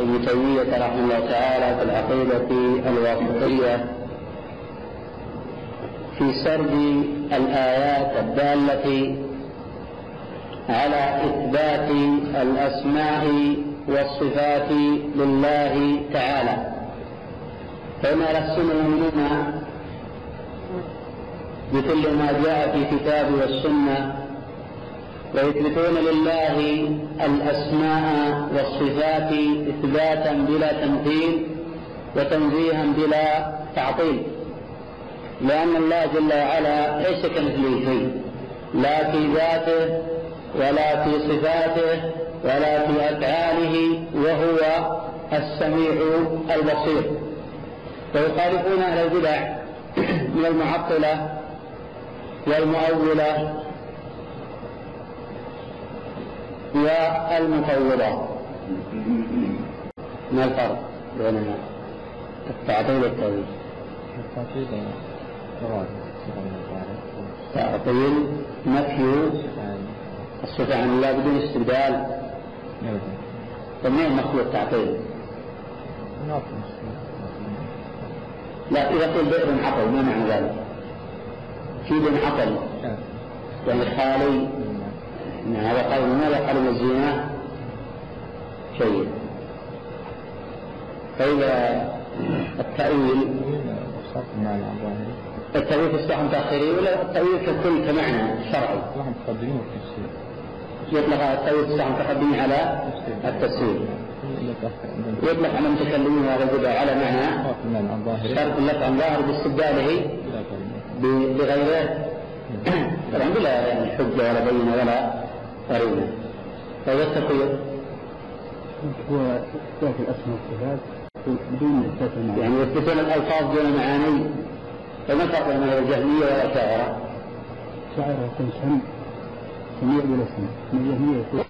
ابن تيمية رحمه الله تعالى في العقيدة الواسطية في سرد الآيات الدالة على إثبات الأسماء والصفات لله تعالى. فإن السنة يؤمنون بكل ما جاء في الكتاب والسنة ويثبتون لله الأسماء والصفات إثباتا بلا تمثيل وتنزيها بلا تعطيل لأن الله جل وعلا ليس كمثله شيء لا في ذاته ولا في صفاته ولا في أفعاله وهو السميع البصير. ويخالفون أهل البدع من المعطلة والمؤولة والمفوضة ما الفرق بين التعطيل والتأويل؟ التعطيل تعطيل نفي الصفة عن الله بدون استبدال. فمن مقصود التعطيل؟ لا إذا قيل بئر عطل ما معنى ذلك؟ في بئر عطل يعني خالي. يعني هذا ماذا قال من الزنا شيء. فإذا التأويل التأويل في الصحن تأخيري ولا التأويل ككل كمعنى شرعي؟ يطلق التأويل في الصحن تقدمي على التفسير. يطلق على المتكلمين هذا البدع على معنى شرط اللفظ عن ظاهر باستبداله بغيره. طبعا بلا يعني حجة ولا بينة ولا قرينة فهذا التقوير هو إثبات الأسماء والصفات بدون المعاني. يعني يثبتون الألفاظ دون معاني فما الفرق بين الجهمية والأشاعرة؟ الشاعر يكون سم سميع بلا سم الجهمية يكون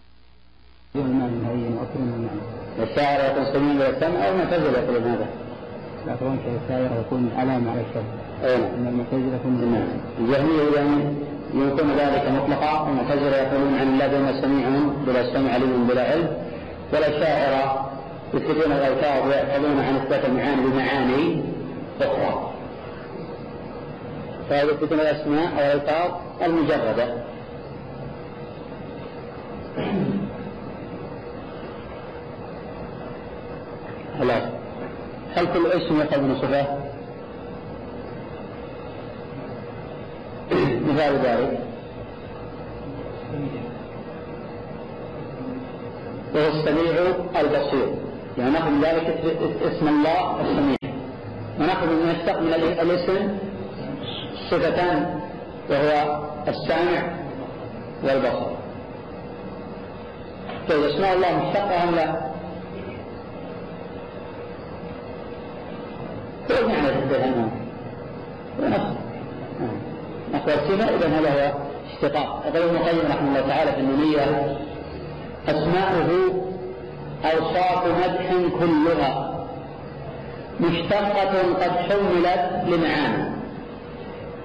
دون معنى نهائيا وأكثر من المعنى. الشاعر يكون سميع بلا سم أو المعتزلة يقولون هذا؟ لا طبعا الشاعر يكون علامة على الشر أي أما المعتزلة يكون نعم. الجهمية يعني يكون ذلك مطلقا والمعتزلة يقولون عن الله بما سميع بلا سمع عليم بلا علم. والأشاعرة يثبتون الألفاظ ويحفظون عن إثبات المعاني بمعاني أخرى. فيثبتون الأسماء والألفاظ المجردة. خلاص هل كل اسم يقع من صفة؟ مثال ذلك وهو السميع البصير يعني نأخذ ذلك اسم الله السميع ونأخذ من يشتق من الاسم صفتان وهو السامع والبصر طيب اسماء الله مشتقة أم لا؟ كيف معنى الجهنم؟ ونفس نحو الصفة إذا هذا هو اشتقاق يقول ابن القيم رحمه الله تعالى في النونية أسماؤه أوصاف مدح كلها. مشتقة قد حملت لمعاني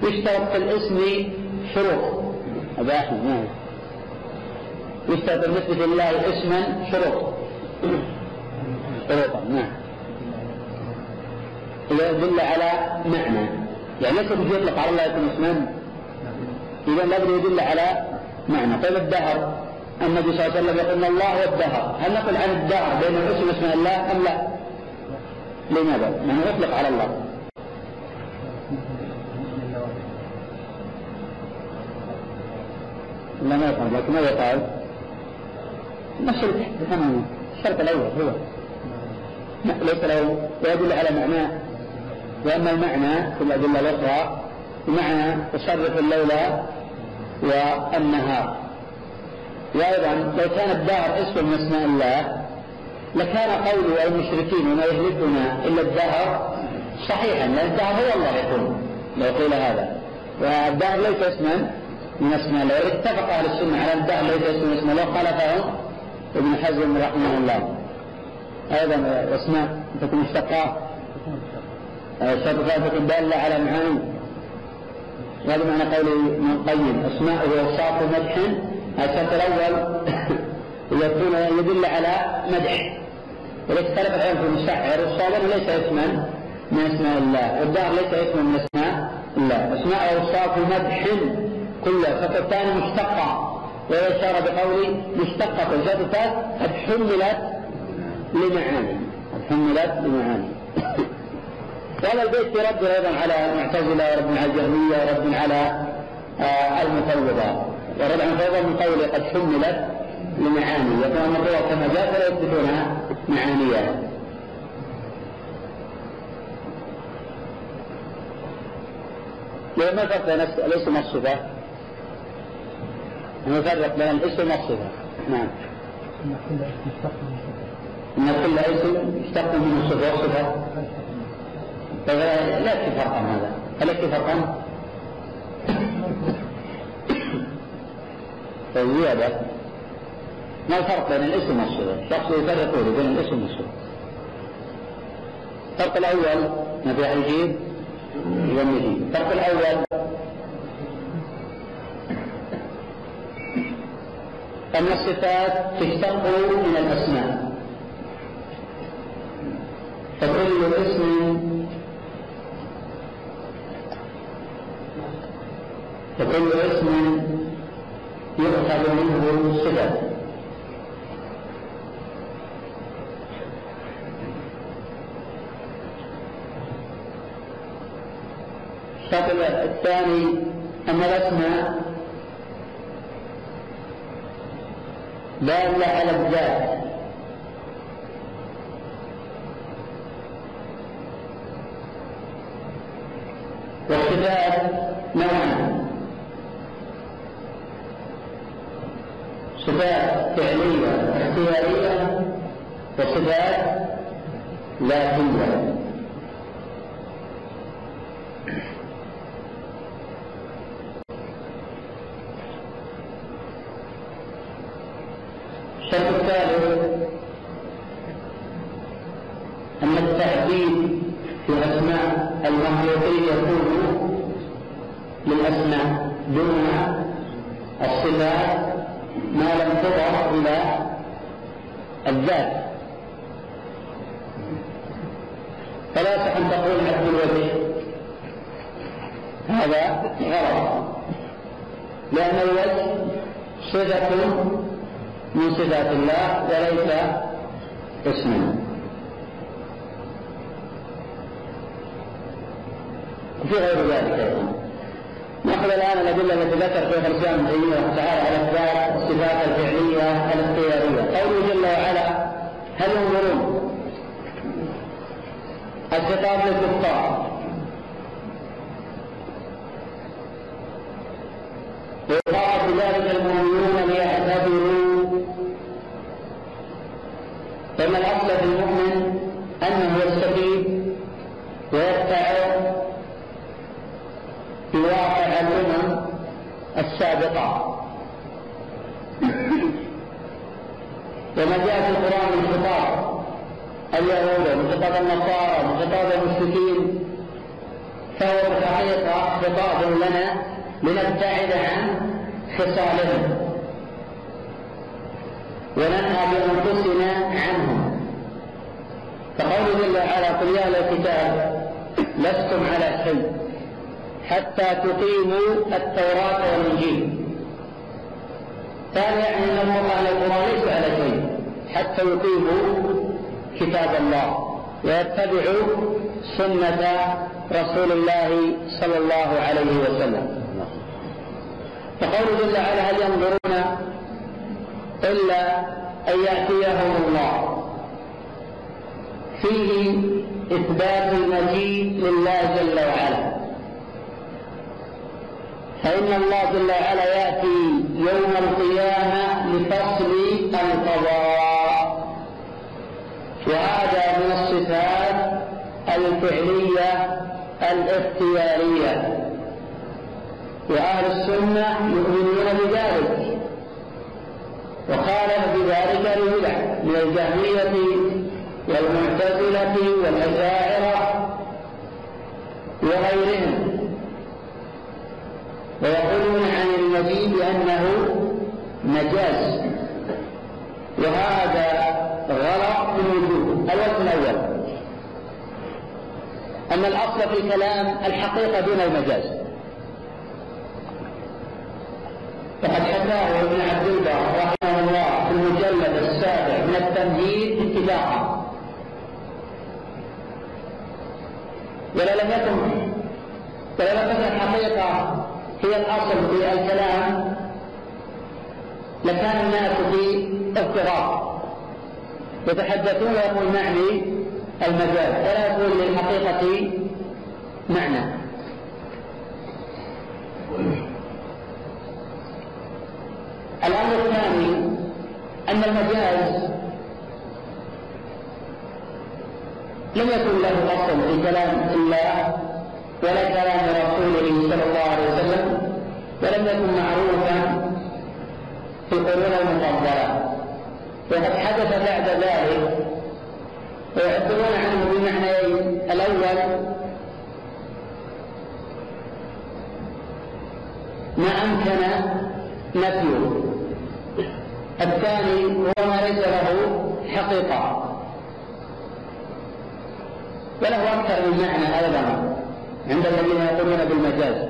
يشترط في الاسم شروط. أبا أحمد نعم يشترط بالنسبة لله اسما شروط. شروطا نعم يدل على معنى. يعني ليس يطلق على الله يكون اسما إذا لابد يدل على معنى. طيب الدهر. النبي صلى الله عليه وسلم يقول الله هو الدهر. هل نقول عن الدهر بين الاسم اسم الله أم لا؟ لماذا؟ لأنه يطلق على الله. لا ما يفهم. لكن ماذا يقال؟ نفس الحمام الشرط الأول هو. ليس له. ويدل على معناه وأما المعنى في الأدلة الأخرى بمعنى تصرف الليل والنهار وأيضا لو كان الدهر اسم من أسماء الله لكان قول المشركين وما يهلكنا إلا الدهر صحيحا لأن الدهر هو الله يقول لو قيل هذا. والدهر ليس اسما من أسماء الله. اتفق أهل السنة على الدهر ليس اسم من أسماء الله خالفهم ابن حزم رحمه الله. أيضا اسماء تكون مشتقة. شرط تكون دالة على معاني وهذا معنى قول ابن القيم أسماء وأوصاف مدح الشرط الأول. يكون يدل على مدح. وليس اختلف العلم في المشعر الصابر ليس اسما من أسماء الله والدهر ليس اسما من أسماء الله. أسماء اوصاف مدح كلها فالثاني مشتقة. ويشار بقول مشتقة الجهة الثالث قد حملت لمعاني. قد حملت لمعاني. وهذا البيت يرد أيضا على المعتزلة ورد على الجهمية ورد على آه المفوضة. ورد على المفوضه من قوله قد حملت لمعاني. يكون المفوضه كما جاء فلا يثبتونها معانيها. ما الفرق بين الاسم والصفة؟ نفرق بين الاسم والصفة. نعم. إن كل اسم يشتق من الصفة والصفة. لا يكفي فرقا هذا هل يكفي فرقا؟ زيادة ما الفرق بين الاسم والصفة؟ شخص يفرق بين الاسم والصفة. الفرق الأول في يجيب يجيب. الفرق الأول أن الصفات تشتق من الأسماء فكل اسم فكل اسم يؤخذ منه صفة الشرط الثاني أن الأسماء دالة على الذات. والصفات نوعان صفات فعلية اختيارية وصفات ذاتية الشرط الثالث أن التعديل في أسماء المخلوقين يكون للأسماء دون الصفات ما لم تضع إلى الذات. فلا يصح أن تقول عبد الوجه هذا غلط. لأن الوجه صفة من صفات الله وليس اسما وفي غير ذلك أيضا. ناخذ الآن الادله التي ذكر شيخ الاسلام ابن تعالى على اثبات الصفات الفعلية الاختيارية. قوله جل وعلا هل ينظرون؟ الخطاب للكفار ويقال بذلك المؤمنون ليعتبروا فإن الأصل في المؤمن أنه يستفيد ويتبع في واقع الأمم السابقة وما جاء في القرآن من خطاب اليهود من خطاب النصارى من خطاب المشركين. فهو الحقيقة خطاب لنا لنبتعد عن خصالهم. وننهى بأنفسنا عنهم. فقوله جل وعلا قل يا الكتاب لستم على شيء. حتى تقيموا التوراة والإنجيل. ثانيا أن الله القرآن ليس على شيء حتى يقيموا كتاب الله ويتبعوا سنة رسول الله صلى الله عليه وسلم. فقوله جل وعلا هل ينظرون إلا أن يأتيهم الله؟ فيه إثبات المجيء لله جل وعلا. فإن الله جل وعلا يأتي يوم القيامة لفصل القضاء. وهذا من الصفات الفعلية الاختيارية. وأهل السنة يؤمنون بذلك. وخالف بذلك البدع من الجهمية والمعتزلة والأشاعرة وغيرهم. ويقولون عن المجيء بأنه مجاز. وهذا غلط من وجوه الوجه الأول. أن الأصل في الكلام الحقيقة دون المجاز. فقد حكاه ابن عبد البر رحمه الله في المجلد السابع من التمهيد اتفاقا ولو لم يكن ولو لم تكن الحقيقة هي الأصل في الكلام لكان الناس في اضطراب. يتحدثون ويقول معني المجاز. ولا يقول للحقيقة معنى؟ الأمر الثاني أن المجاز لم يكن له أصل في كلام الله. ولا كلام رسوله صلى الله عليه وسلم ولم يكن معروفا في القرون المفضلة وقد حدث بعد ذلك ويعبرون عنه بمعنيين الأول ما أمكن نفيه. الثاني هو ما ليس له حقيقة. وله أكثر من معنى أيضا. عند الذين يقولون بالمجاز.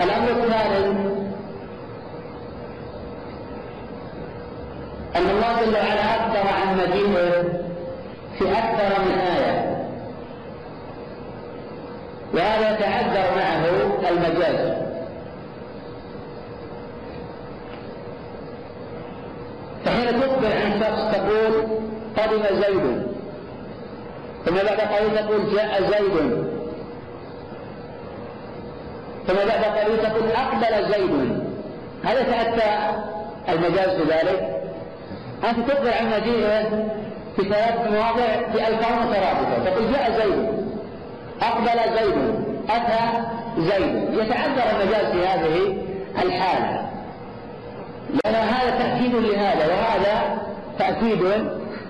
الأمر الثالث أن الله جل وعلا أخبر عن مجيئه في أكثر من آية. وهذا يتعذر معه المجاز. فحين تخبر عن شخص تقول قدم زيد ثم بعد قليل تقول جاء زيد. ثم بعد قليل تقول أقبل زيد. هل يتأتى المجاز بذلك؟ أنت تخبر عن مجيئه في ثلاث مواضع في ألفاظ مترابطة تقول جاء زيد. أقبل زيد. أتى زيد. يتعذر المجاز في هذه الحالة. لأن هذا تأكيد لهذا وهذا تأكيد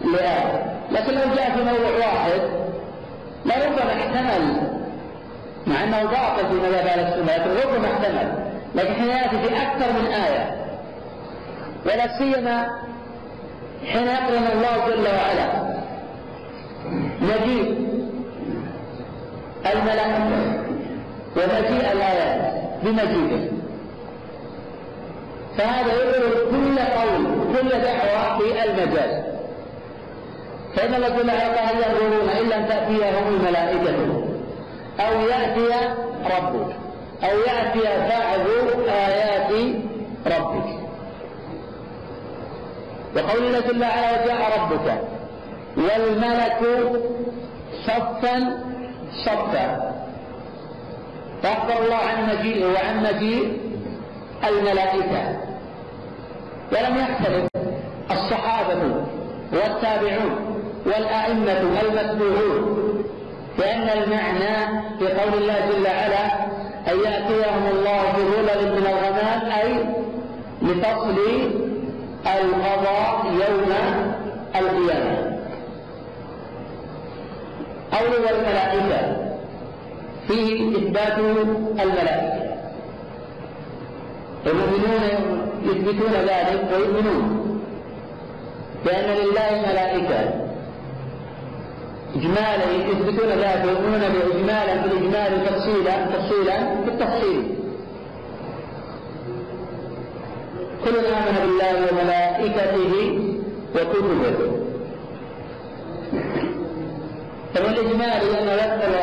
لهذا لكن لو جاء في موضوع واحد لربما احتمل مع إنه باطل في أهل السنة لكن ربما احتمل. لكن حين يأتي في أكثر من آية ولا سيما حين يقرن الله جل وعلا مجيء الملائكه ومجيء الآيات بمجيئه فهذا يبرر كل قول كل دعوة في المجاز فإن الذين قال ينظرون إلا أن تأتيهم الملائكة. أو يأتي ربك. أو يأتي بعض آيات ربك. وقول الله جل وعلا وجاء ربك. والملك صفا صفا. فأخبر الله عن مجيئه وعن مجيء الملائكة. ولم يختلف الصحابة والتابعون. والأئمة المتبوعون لأن المعنى في قول الله جل وعلا أن يأتيهم الله بظلل من الغمام أي لفصل القضاء يوم القيامة. قول والملائكة فيه إثبات الملائكة. المؤمنون يثبتون ذلك ويؤمنون بأن لله ملائكة. إجمالا يثبتون ذلك ويؤمنون بإجمالا بالإجمال تفصيلا تفصيلا بالتفصيل. كل آمن بالله وملائكته وكتبه. فالإجمال أن يدخل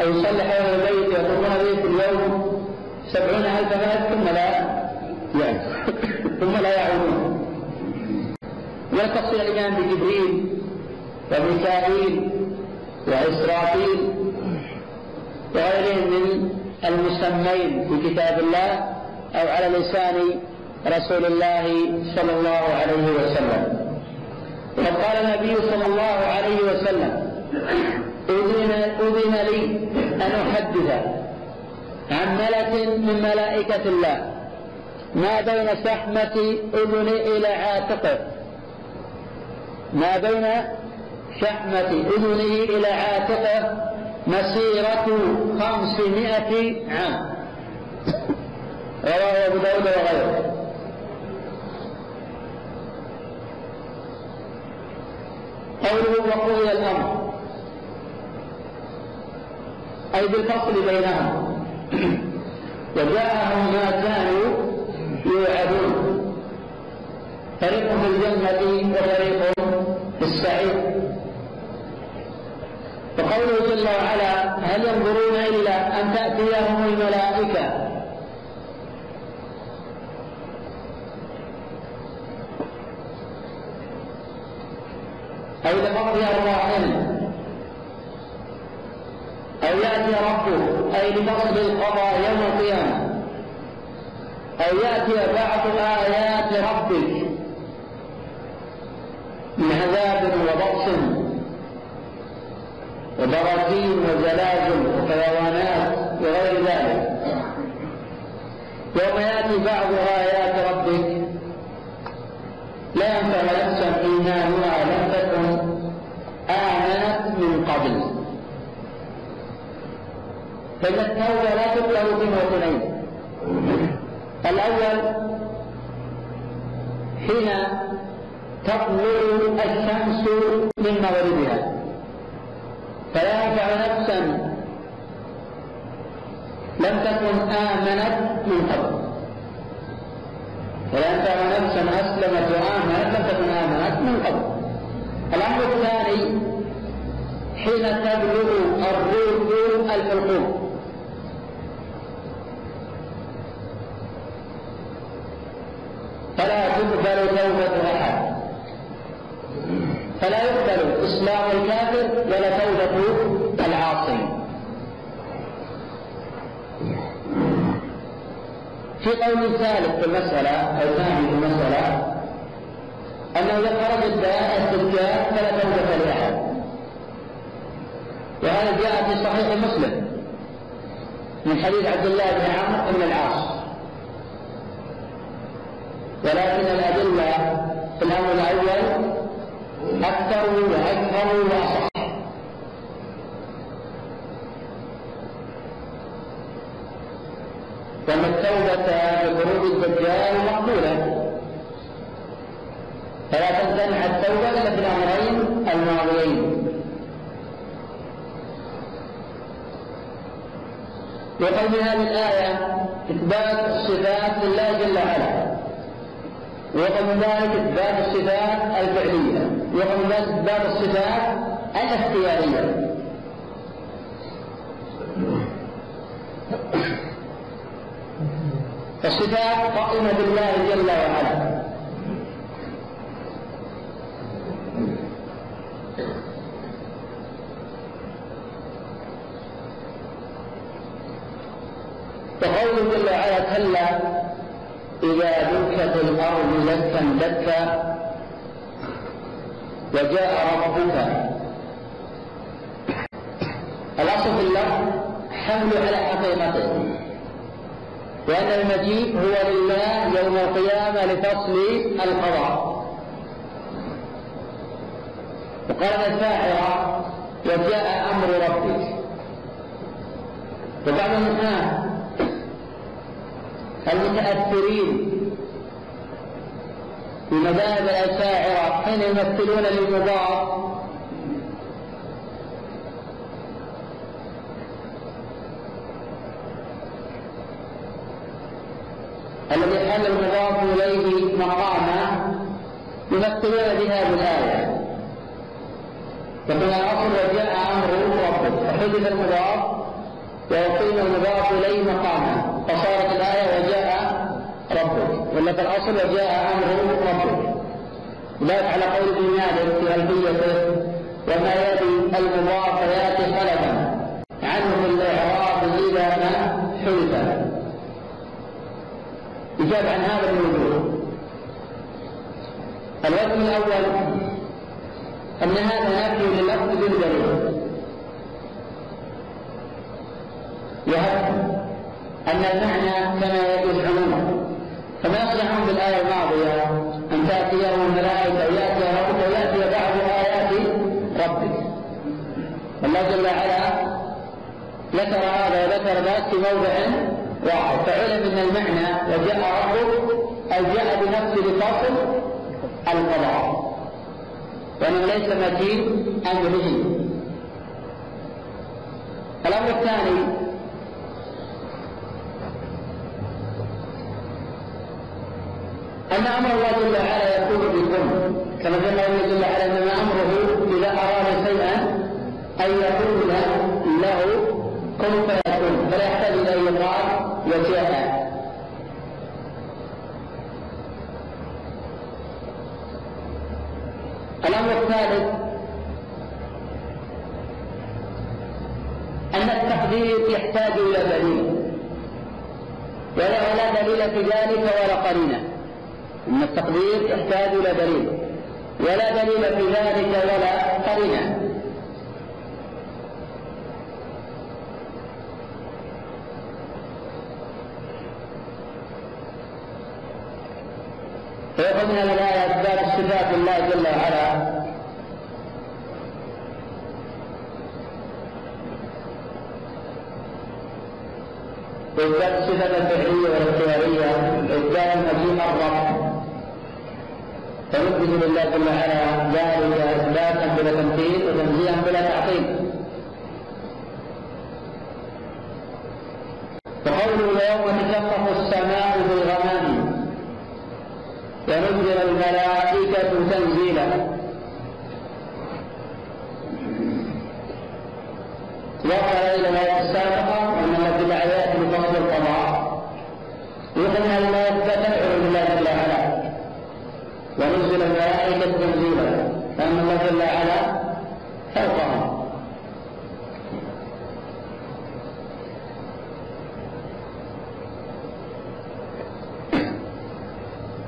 أو يصلي حول البيت يقومون به في اليوم سبعون ألف ملك ثم لا يعني ثم لا يعودون وتفصيل الإيمان بجبريل وميكائيل وإسرافيل وغيرهم من المسمين في كتاب الله أو على لسان رسول الله صلى الله عليه وسلم. وقد قال النبي صلى الله عليه وسلم أذن, أذن لي أن أحدث عن ملك من ملائكة الله ما بين شحمة أذن إلى عاتقه. ما بين شحمة أذنه إلى عاتقه مسيرة خمسمائة عام. رواه أبو داود وغيره. قوله وقضي الأمر. أي بالفصل بينهم. وجاءهم ما كانوا يوعدون. فريق في الجنة وفريق في السعير وقوله جل وعلا هل ينظرون إلا أن تأتيهم الملائكة؟ أو لقضي أرواحهم أو يأتي ربه أي لفصل القضاء يوم القيامة أو يأتي بعض آيات ربك من عذاب وبطش وبراكين وزلازل وفيضانات وغير ذلك. يوم يأتي بعض آيات ربك لا ينفع نفسا إيمانها لم تكن آمنت من قبل. فإن التوبة لا تقبل في موطنين. الأول حين تطلع الشمس من مغربها. فلا ينفع نفسا. لم تكن آمنت من قبل. ولا ينفع نفسا أسلمت وآمنت لم تكن آمنت من قبل. الأمر الثاني حين تبلغ الروح الحلقوم فلا تقبل توبة أحد. فلا يقبل إسلام الكافر ولا توبة العاصي. في قول ثالث في المسألة أو ثاني في المسألة أنه إذا خرج الدجال فلا توبة لأحد. وهذا جاء في صحيح مسلم من حديث عبد الله بن عمرو بن العاص. ولكن الأدلة في الأمر الأول أكثر وأكثر وأصح وأن التوبة بخروج الدجال مقبولة فلا تمتنع التوبة إلا في الأمرين الماضيين. وقول هذه الآية إثبات الصفات لله جل وعلا. ومن ذلك إثبات الصفات الفعلية. ومن ذلك إثبات الصفات الاختيارية. الصفات قائمة بالله جل وعلا. وقوله جل وعلا كلا إذا دكت الأرض دكا دكا وجاء ربك. الأصل في اللفظ حمل على حقيقته. وأن المجيء هو لله يوم القيامة لفصل القضاء. وقال الشاعر وجاء أمر ربك. وبعض الناس المتأثرين في مذاهب الأشاعرة حين يمثلون للمضاف الذي حل المضاف إليه مقامه يمثلون بهذه الآية يقول الأصل وجاء أمر ربك فحدث المضاف ويقيم المضاف إليه مقامه فصارت الآية وجاء ربك ولا في الأصل وجاء أمر ربك. ذلك على قول ابن مالك في ألفيته وما يأتي المضاف يأتي خلفا. عنه الإعراب إذا ما حدث. يجاب عن هذا الوجوه الوجه الأول أن هذا نفي لللفظ بالدليل وهذا أن المعنى كما يزعمون فما يصلحون بالآية الماضية أن تأتيهم الملائكة ويأتي ربك ويأتي بعض آيات ربك. الله جل وعلا ذكر هذا وذكر ذاك في موضع واحد. فعلم أن المعنى وجاء ربك أي جاء بنفس لفصل القضاء. وأنه ليس متين أمره. الأمر الثاني أن أمر الله جل وعلا يكون بالكون كما قال الله جل وعلا إنما أمره إذا أراد شيئا أن يقول له كن فيكون. فلا يحتاج إلى أن يقال وجاء الأمر الثالث أن التقدير يحتاج إلى دليل. ولا لا دليل في ذلك ولا قرينة. أن التقدير يحتاج إلى دليل ولا دليل في ذلك ولا قرينة. ويأخذ من الآية إثبات صفات الله جل وعلا. إثبات الصفة الفعلية والاختيارية إثبات مجيء الرب فنثبت لله جل وعلا ذلك إثباتا بلا تمثيل وتنزيها بلا تعطيل وقوله يوم تشقق السماء بالغمام ونزل الملائكة تنزيلا. وقال إلى الآية السابقة أن جل وعلا بفضل القضاء. يؤخذ من الآية تدعو بالله جل وعلا ونزل الملائكة تنزيلا. فأن الله جل وعلا فوقهم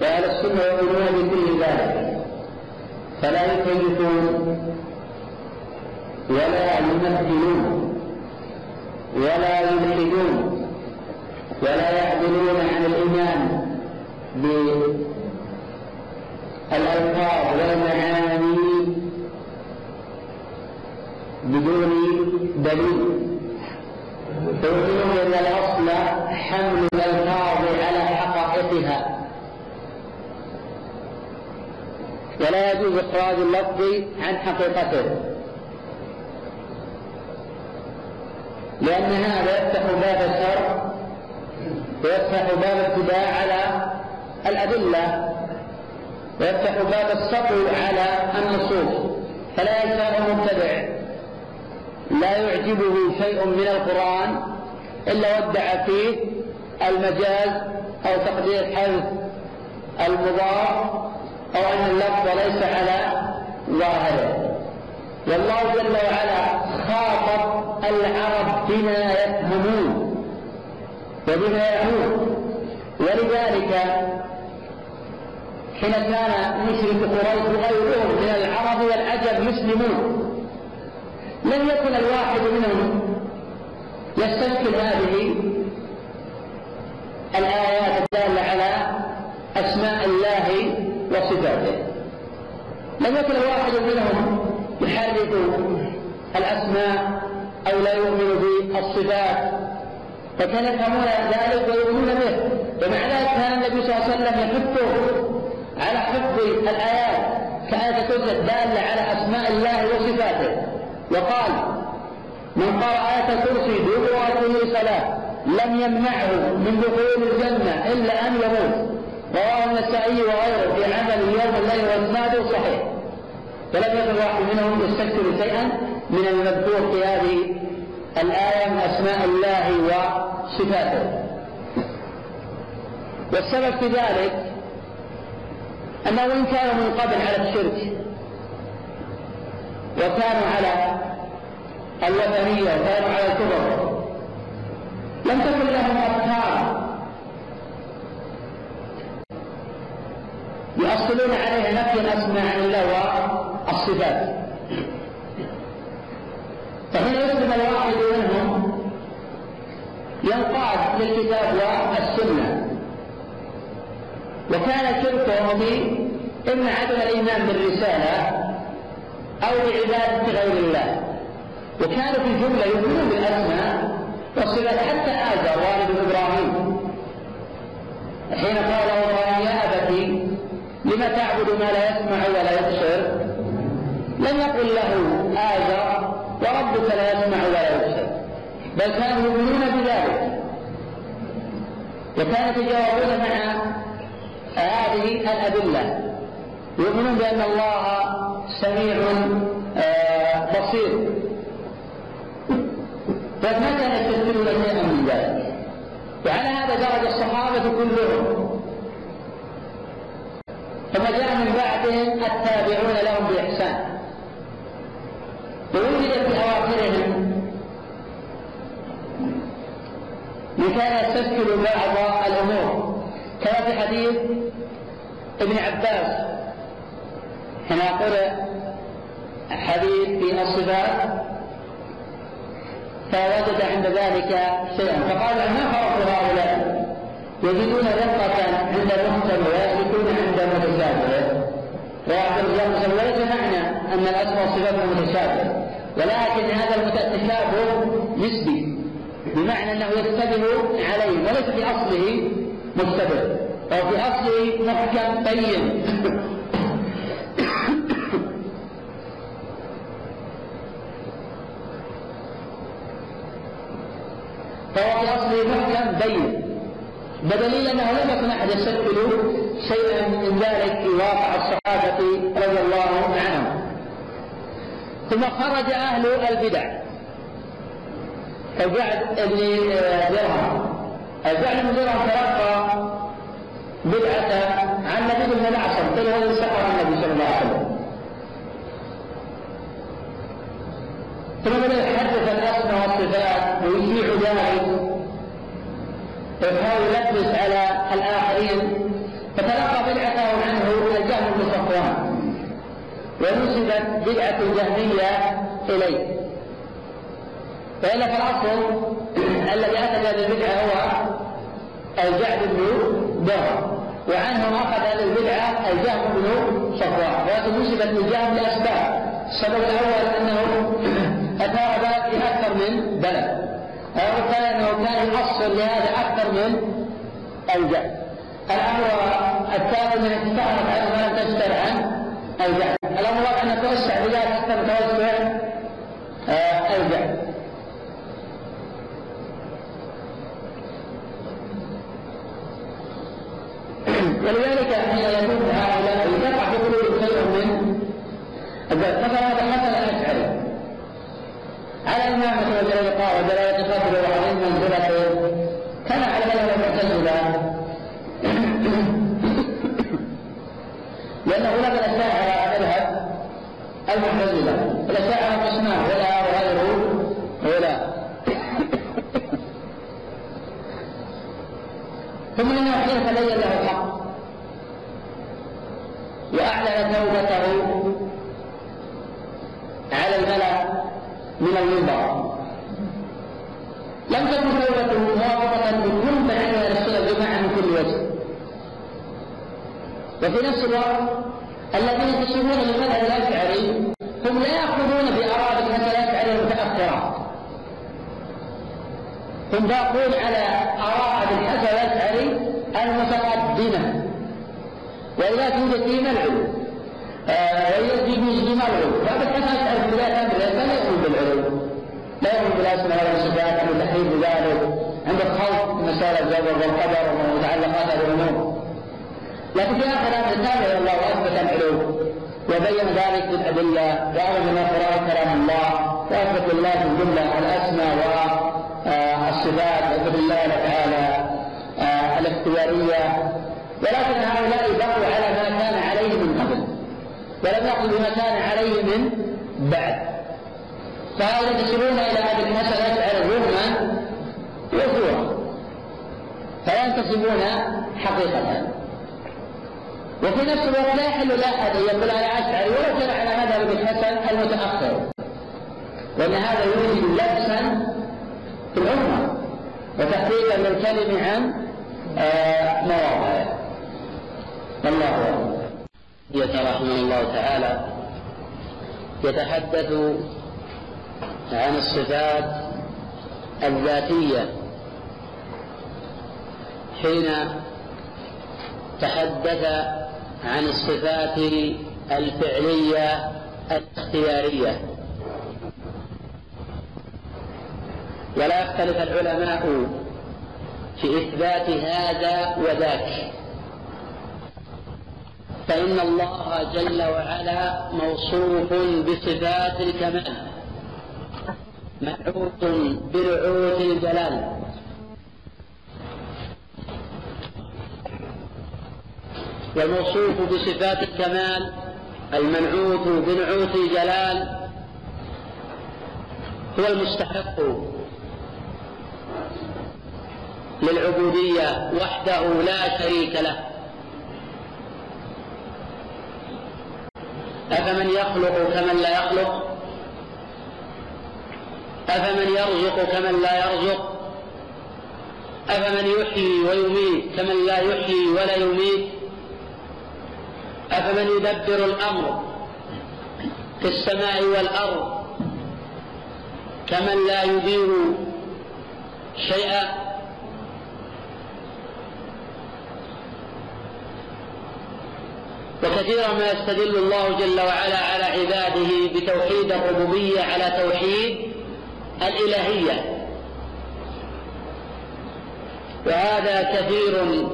وأهل السنة يؤمنون بكل ذلك. فلا يكيفون ولا يمثلون ولا يلحدون ولا يعدلون عن الإيمان بالألفاظ والمعاني بدون دليل. فيؤمنون أن الأصل حمل الألفاظ على حقائقها. ولا يجوز إخراج اللفظ عن حقيقته. لأن هذا يفتح باب الشر ويفتح باب اتباع على الأدلة. ويفتح باب السطو على النصوص فلا يزال المبتدع لا يعجبه شيء من القرآن إلا ودع فيه المجاز أو تقدير حذف المضاف أو أن اللفظ ليس على ظاهره. والله جل وعلا خاطب العرب بما يفهمون وبما يعون ولذلك حين كان مشرك قريش وغيرهم من العرب والعجب مسلمون. لم يكن الواحد منهم يستشكل هذه الآيات الدالة على أسماء الله وصفاته. لم يكن الواحد منهم يحرف الأسماء أو لا يؤمن بالصفات فكان يفهمون ذلك ويؤمنون به. ومع ذلك كان النبي صلى الله عليه وسلم يحثه على حفظ الآيات كآية كرسي الدالة على أسماء الله وصفاته. وقال من قرأ آية الكرسي دبر صلاة لم يمنعه من دخول الجنة إلا أن يموت. رواه النسائي وغيره في عمل يوم الليل واسناده صحيح. ولم يكن واحد منهم يستكثر شيئا من المذكور في هذه الآية من أسماء الله وصفاته. والسبب في ذلك أنه إن كانوا من قبل على الشرك وكانوا على الوثنية وكانوا على الكفر لم تكن لهم أفكار يؤصلون عليها نفي الأسماء عن الله والصفات. فهنا يسلم الواحد منهم ينقاد للكتاب والسنة. وكان شركهم في إما عدم الإيمان بالرسالة أو بعبادة غير الله. وكانوا في جملة يؤمنون بالأسماء والصفات حتى آزر والد إبراهيم. حين قال له يا أبتي لم تعبد ما لا يسمع ولا يبصر؟ لم يقل له آزر وربك لا يسمع ولا يبصر. بل كانوا يؤمنون بذلك. وكانوا يتجاوبون مع هذه الأدلة. يؤمنون بأن الله سميع آه، بصير. كان يستثمرون شيئا من ذلك. وعلى هذا درج الصحابة كلهم. ثم جاء من بعدهم التابعون لهم بإحسان. ووجد في أواخرهم. من كان بعض الأمور. كما في حديث ابن عباس. حين يقول حديث في الصفات فوجد عند ذلك شيئا. فقال ما فرق هؤلاء يجدون رقة عند المحكم ويسلكون عند المتشابه. ويعتبر الرجال وليس معنى أن الاسماء والصفات متشابه. ولكن هذا التشابه نسبي بمعنى أنه يشتبه عليه وليس في اصله مشتبه أو في اصله محكم بين. فهو في اصله محكم بين. بدليل أنه لم يكن أحد يستشكل شيئا من ذلك في واقع الصحابة رضي الله عنهم. ثم خرج أهل البدع. كالجعد بن درهم. بن درهم تلقى بدعة عن نبي بن الأعصم قيل هو سحر النبي صلى الله عليه وسلم. ثم بدأ يحدث الأسماء والصفات ويشيع ذلك ويحاول يلبس على الآخرين فتلقى بدعته عنه الجهم بن صفوان ونسبت بدعة الجهمية إليه. فإلا فالأصل الذي أتى بهذه البدعة هو الجعد بن دهر وعنه أخذ البدعة الجهم بن صفوان. ولكن نسبت للجهم لأسباب. السبب الأول أنه أثار في أكثر من بلد والثاني أنه كان يؤصل لهذا أكثر من الجهل. الأمر الثاني من استعرض عنه ما لم تشتر عن الجهل. الأمر أن توسع بذلك أكثر توسع آه الجهل ولذلك حين يكون هؤلاء يقع في قلوب خير من مثلا هذا حسن الأشعري على إمامة والإلقاء ودلالة فضل وعظيم منزلته كان على مذهب المعتزلة لأن غلب الأشاعرة مذهب المعتزلة الأشاعرة قسمان ولا وغير ولا ثم إنه حين تبين له الحق وأعلن توبته على الملأ من المنبر. لم تكن توبته موافقة بكل معاني السنة بمعنى من كل وجه. وفي نفس الوقت الذين ينتسبون للمذهب الأشعري هم لا يأخذون بآراء المذهب الأشعري المتأخرة هم باقون على آراء الحسن الأشعري المتقدمة. وإذا توجد فيه ملعون ويأتي باجتماع العلو الأشعري في بداية أمره لا يؤمن بالعلو لا يؤمن بالأسماء ولا بالصفات أو تحريم بذلك عند الخوف مسألة الجبر والقدر ومتعلقات الأمور لكن في هذا التابع الله أثبت العلو وبين ذلك بالأدلة وأعلم من القرآن كلام الله. وأثبت لله في الجملة الأسماء والصفات. وأثبت الله تعالى الاختيارية. ولكن هؤلاء بقوا على ما كان عليه من قبل ولم يأخذوا بما كان عليه من بعد. فهؤلاء ينتسبون إلى أبي الحسن الأشعري ظلما وزورا فلا ينتسبون حقيقة. وفي نفس الوقت لا يحل لأحد أن يقول أنا اشعري ولو كان على مذهب ابن الحسن المتأخر لأن هذا يوجد لبسا في الأمة وتحقيقا للكلم عن آه مواضعه والله اعلم رحمه الله تعالى يتحدث عن الصفات الذاتية حين تحدث عن الصفات الفعلية الاختيارية. ولا يختلف العلماء في إثبات هذا وذاك. فإن الله جل وعلا موصوف بصفات الكمال منعوت بنعوت الجلال. والموصوف بصفات الكمال المنعوت بنعوت الجلال هو المستحق للعبودية وحده لا شريك له. أفمن يخلق كمن لا يخلق؟ أفمن يرزق كمن لا يرزق؟ أفمن يحيي ويميت كمن لا يحيي ولا يميت؟ أفمن يدبر الأمر في السماء والأرض كمن لا يدير شيئا؟ وكثيرا ما يستدل الله جل وعلا على عباده بتوحيد الربوبية على توحيد الإلهية. وهذا كثير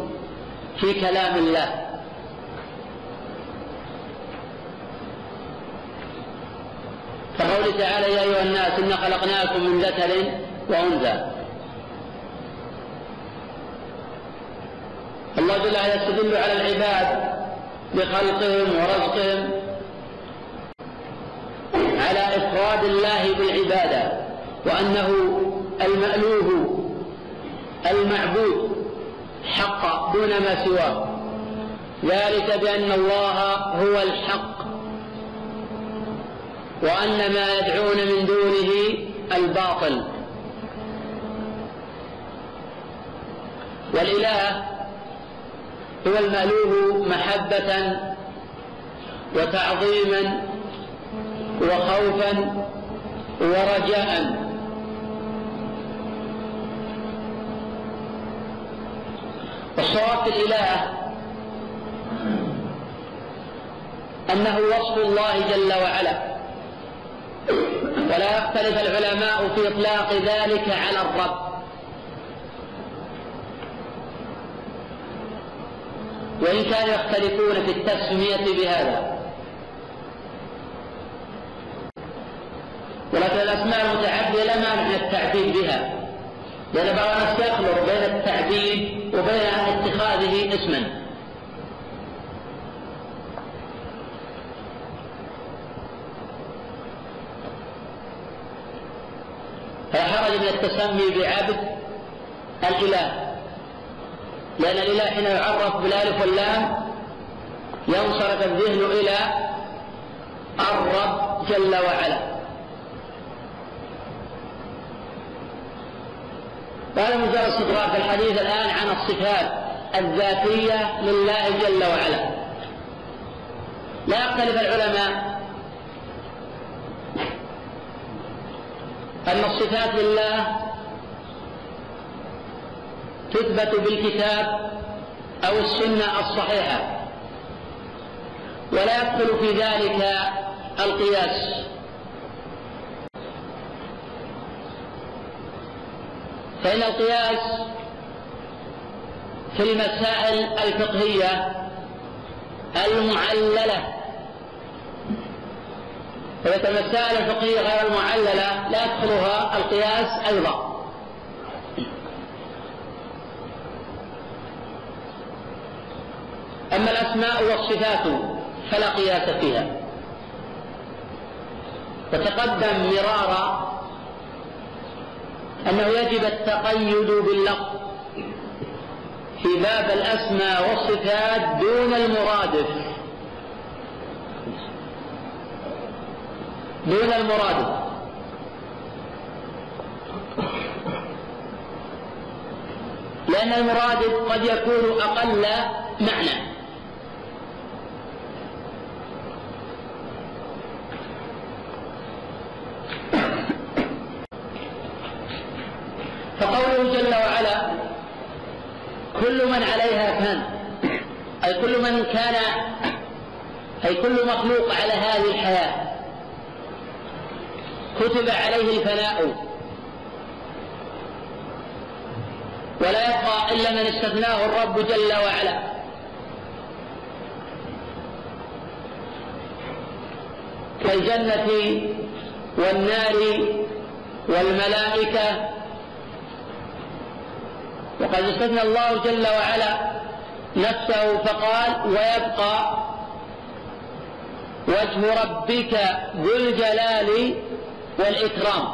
في كلام الله. كقوله تعالى يا أيها الناس إنا خلقناكم من ذكر وأنثى. الله جل وعلا يستدل على العباد بخلقهم ورزقهم على إفراد الله بالعبادة وأنه المألوه المعبود حق دون ما سواه. ذلك بأن الله هو الحق وأن ما يدعون من دونه الباطل. والإله هو المألوه محبة وتعظيما وخوفا ورجاء. والصواب الإله أنه وصف الله جل وعلا. ولا يختلف العلماء في إطلاق ذلك على الرب. وإن كانوا يختلفون في التسمية بهذا. ولكن الأسماء المتعدية لا مانع من التعبيد بها. لأن بعض الناس يخلط بين التعبيد وبين اتخاذه اسما. فلا حرج من التسمي بعبد الإله. لأن الإله حين يعرف بالألف واللام ينصرف الذهن إلى الرب جل وعلا. وهذا مجرد استطراق في الحديث الآن عن الصفات الذاتية لله جل وعلا. لا يختلف العلماء أن الصفات لله تثبت بالكتاب أو السنة الصحيحة. ولا يدخل في ذلك القياس. فإن القياس في المسائل الفقهية المعللة. فإذا المسائل الفقهية غير المعللة لا يدخلها القياس أيضا. أما الأسماء والصفات فلا قياس فيها. وتقدم مرارا أنه يجب التقيد باللفظ في باب الأسماء والصفات دون المرادف دون المرادف لأن المرادف قد يكون أقل معنى. فقوله جل وعلا كل من عليها فان أي كل من كان أي كل مخلوق على هذه الحياة. كتب عليه الفناء. ولا يبقى إلا من استثناه الرب جل وعلا. كالجنة والنار والملائكة. وقد استثنى الله جل وعلا نفسه فقال ويبقى وجه ربك ذو الجلال والإكرام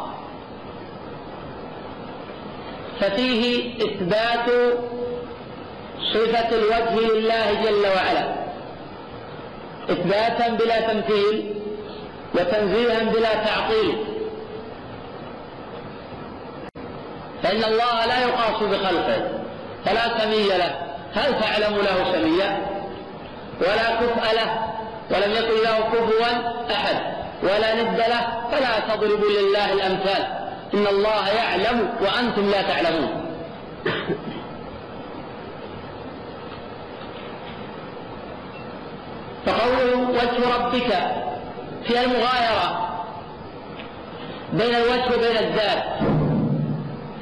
ففيه إثبات صفة الوجه لله جل وعلا. إثباتا بلا تمثيل. وتنزيها بلا تعطيل. فإن الله لا يقاس بخلقه فلا سمي له. هل تعلم له سميا؟ ولا كفء له. ولم يكن له كفوا أحد. ولا ند له. فلا تضربوا لله الأمثال. إن الله يعلم وأنتم لا تعلمون. فقوله وجه ربك فيها المغايرة بين الوجه وبين الذات.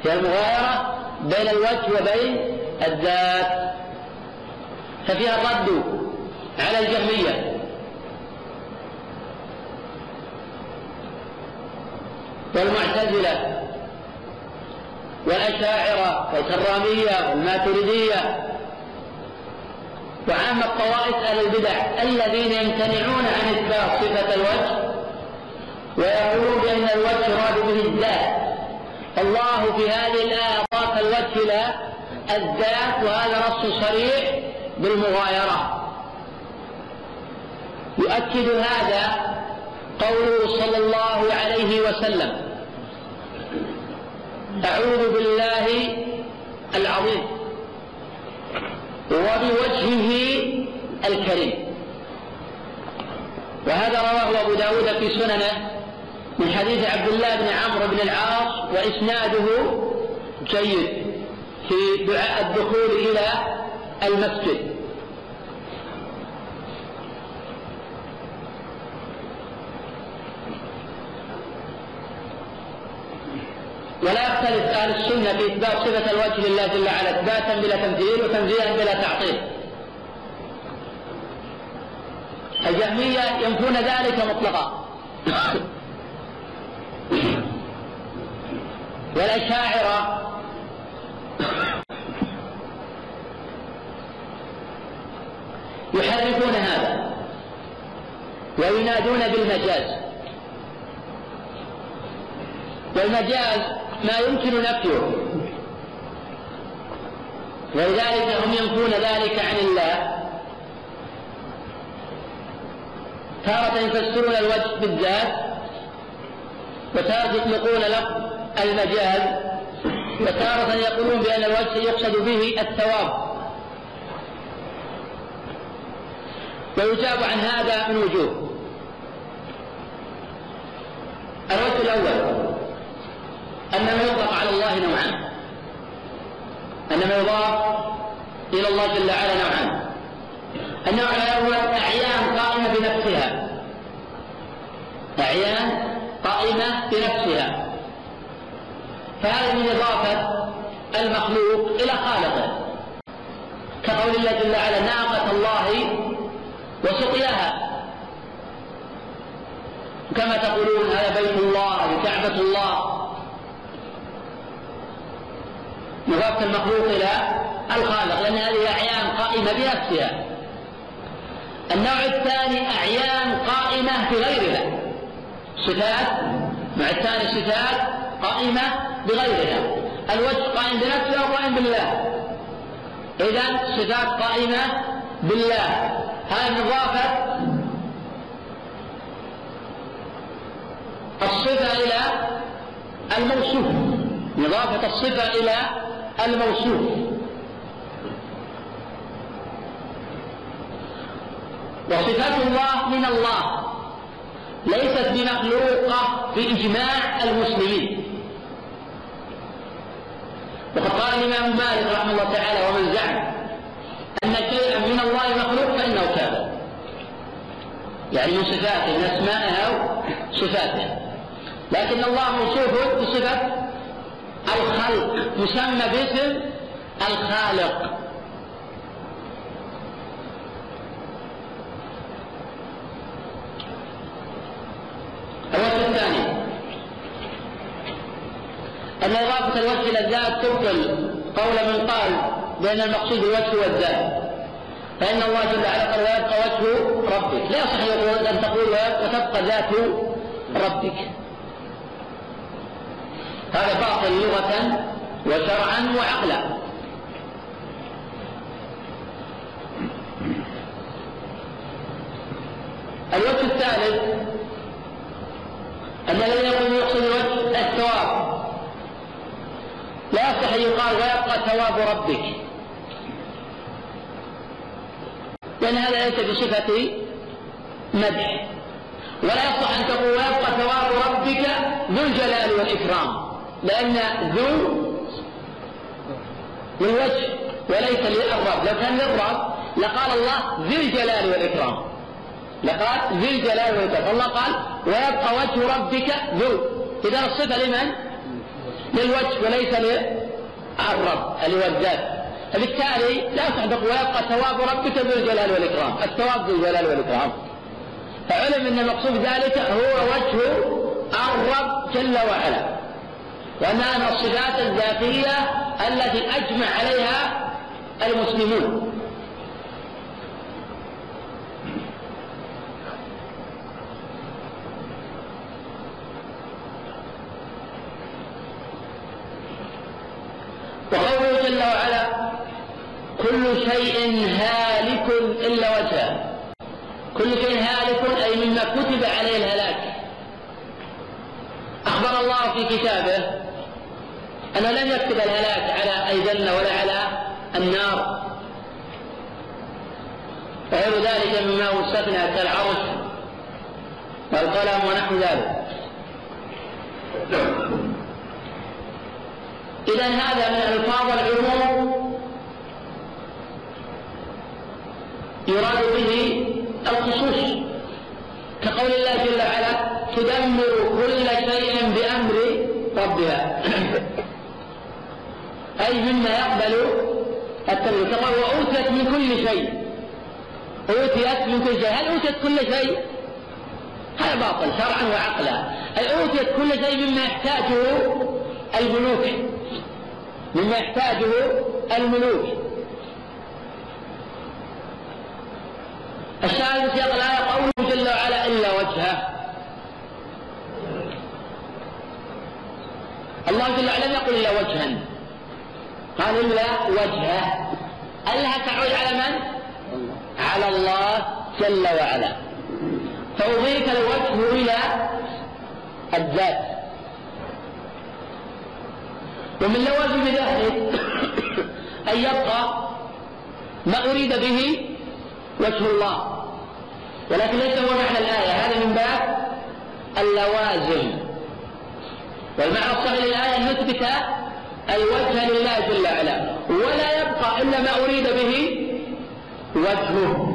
فيها المغايرة بين الوجه وبين الذات. ففيها الرد على الجهمية. والمعتزلة والأشاعرة والكرامية والماتريدية وعامة طوائف أهل البدع الذين يمتنعون عن إثبات صفة الوجه ويقولون بأن الوجه يراد به الذات. الله في هذه الآية أضاف الوجه إلى الذات وهذا نص صريح بالمغايرة. يؤكد هذا قوله صلى الله عليه وسلم. أعوذ بالله العظيم. وبوجهه الكريم. وهذا رواه أبو داود في سننه من حديث عبد الله بن عمرو بن العاص وإسناده جيد في دعاء الدخول إلى المسجد. ولا يختلف أهل السنة في اثبات صفة الوجه لله جل وعلا إثباتا بلا تمثيل وتنزيها بلا تعطيل. الجهمية ينفون ذلك مطلقا. والأشاعرة يحرفون هذا وينادون بالمجاز. والمجاز ما يمكن نفيه ولذلك هم ينفون ذلك عن الله. تارة يفسرون الوجه بالذات وتارة يطلقون لفظ المجاز وتارة يقولون بأن الوجه يقصد به الثواب. ويجاب عن هذا من وجوه. الوجه الأول. أن ما يطلق على الله نوعان أن ما يضاف إلى الله جل وعلا نوعان النوع الأول أعيان قائمة بنفسها. أعيان قائمة بنفسها. فهذا من إضافة المخلوق إلى خالقه. كقول الله جل وعلا ناقة الله وسقياها. كما تقولون هذا بيت الله كعبة الله. إضافة المخلوق إلى الخالق لأن هذه أعيان قائمة بنفسها. النوع الثاني أعيان قائمة بغيرها صفات مع الثاني صفات قائمة بغيرها. الوجه قائم بنفسه وقائم بالله؟ إذا صفات قائمة بالله. هذه إضافة الصفة إلى الموصوف. إضافة الصفة إلى الموصوف. وصفات الله من الله. ليست بمخلوقة بإجماع المسلمين. وقد قال الإمام مالك رحمه الله تعالى ومن زعم أن شيئا من الله مخلوق فإنه كافر يعني من صفاته من أسمائه أو صفاته. لكن الله موصوف بصفة الخلق مسمى باسم الخالق. الوجه الثاني. أن إضافة الوجه إلى الذات تبطل قول من قال بأن المقصود الوجه هو الذات. فإن الله جل وعلا قال ويبقى وجه ربك. لا يصح أن تقول وتبقى ذات ربك. هذا باطل لغة وشرعا وعقلا. الوجه الثالث أن الذي يقول يقصد وجه الثواب. لا يصح أن يقال ويبقى ثواب ربك. لأن هذا ليس بصفة مدح. ولا يصح أن تقول ويبقى ثواب ربك ذو الجلال والإكرام. لأن ذو للوجه وليس للرب لو كان للرب لقال الله ذي الجلال والإكرام. لقال ذي الجلال والإكرام. الله قال ويبقى وجه ربك ذو. إذا الصفة لمن؟ للوجه وليس للرب اللي هو الذات. فبالتالي لا يصح ويبقى ثواب ربك ذو الجلال والإكرام. الثواب ذو الجلال والإكرام. فعلم أن المقصود ذلك هو وجه الرب جل وعلا. وأنها من الصفات الذاتية التي أجمع عليها المسلمون. وقوله جل وعلا كل شيء هالك إلا وجهه. كل شيء هالك أي مما كتب عليه الهلاك. أخبر الله في كتابه أنه لم يكتب الهلاك على أي جنة ولا على النار. وغير ذلك مما مستثنى كالعرش والقلم ونحو ذلك. إذا هذا من ألفاظ العموم يراد به الخصوص. كقول الله جل وعلا تدمر كل شيء بأمر ربها. أي مما يقبل التمليك كما وأوتيت من كل شيء. أوتيت من كل شيء. هل أوتيت كل شيء؟ هذا باطل شرعا وعقلا. أي أوتيت كل شيء مما يحتاجه الملوك؟ مما يحتاجه الملوك. الشاهد في سياق الآية قوله جل وعلا إلا وجهه. الله جل وعلا لم يقل إلا وجها. قال إلا وجهه. ألها تعود على من؟ على الله جل وعلا. فأضيف الوجه إلى الذات. ومن لوازم ذلك أن يبقى ما أريد به وجه الله. ولكن ليس هو معنى الآية هذا من باب اللوازم. والمعنى الصحيح للآية أن نثبت الوجه لله جل وعلا. ولا يبقى إلا ما أريد به وجهه.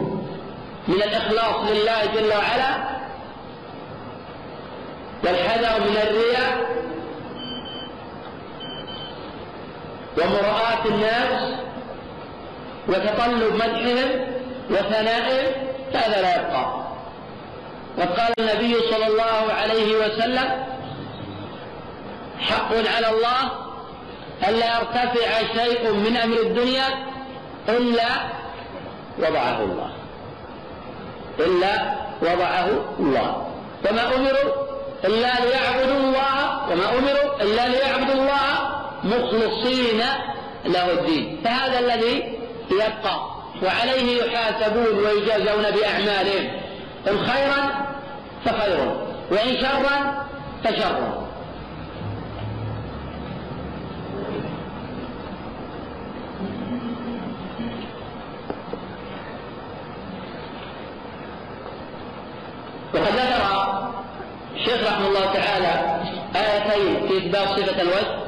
من الإخلاص لله جل وعلا. والحذر من الرياء. ومراءة الناس. وتطلب مدحهم وثنائهم. هذا لا يبقى. وقال النبي صلى الله عليه وسلم حق على الله ألا يرتفع شيء من أمر الدنيا إلا وضعه الله. إلا وضعه الله. وما أمروا إلا ليعبدوا الله وما أمروا إلا ليعبدوا الله مخلصين له الدين. فهذا الذي يبقى وعليه يحاسبون ويجازون بأعمالهم. إن خيرا فخير وإن شرا فشر وقد ذكر الشيخ رحمه الله تعالى آيتين في إثبات صفة الوجه.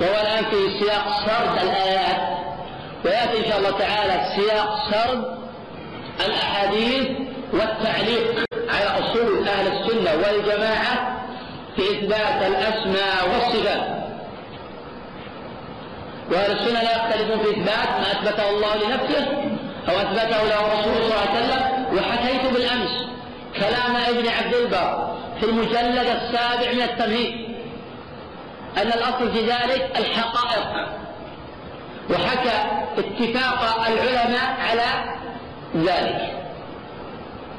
وهو الآن في سياق سرد الآيات. ويأتي إن شاء الله تعالى سياق سرد الأحاديث والتعليق على أصول أهل السنة والجماعة في إثبات الأسماء والصفات. وأهل السنة لا يختلفون في إثبات ما أثبته الله لنفسه أو أثبته له رسوله صلى الله عليه وسلم. وحكيت بالأمس كلام ابن عبد البر في المجلد السابع من التمهيد أن الأصل في ذلك الحقائق. وحكى اتفاق العلماء على ذلك.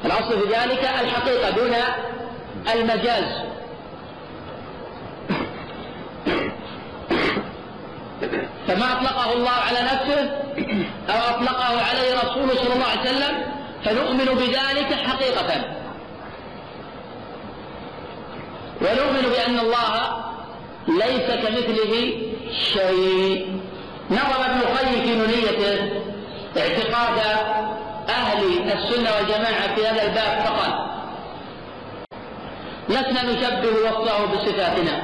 الأصل في ذلك الحقيقة دون المجاز. فما أطلقه الله على نفسه أو أطلقه عليه رسوله صلى الله عليه وسلم فنؤمن بذلك حقيقة. ونؤمن بأن الله ليس كمثله شيء. نظر ابن القيم في نونيته اعتقاد أهل السنة والجماعة في هذا الباب فقال لسنا نشبه وصفه بصفاتنا.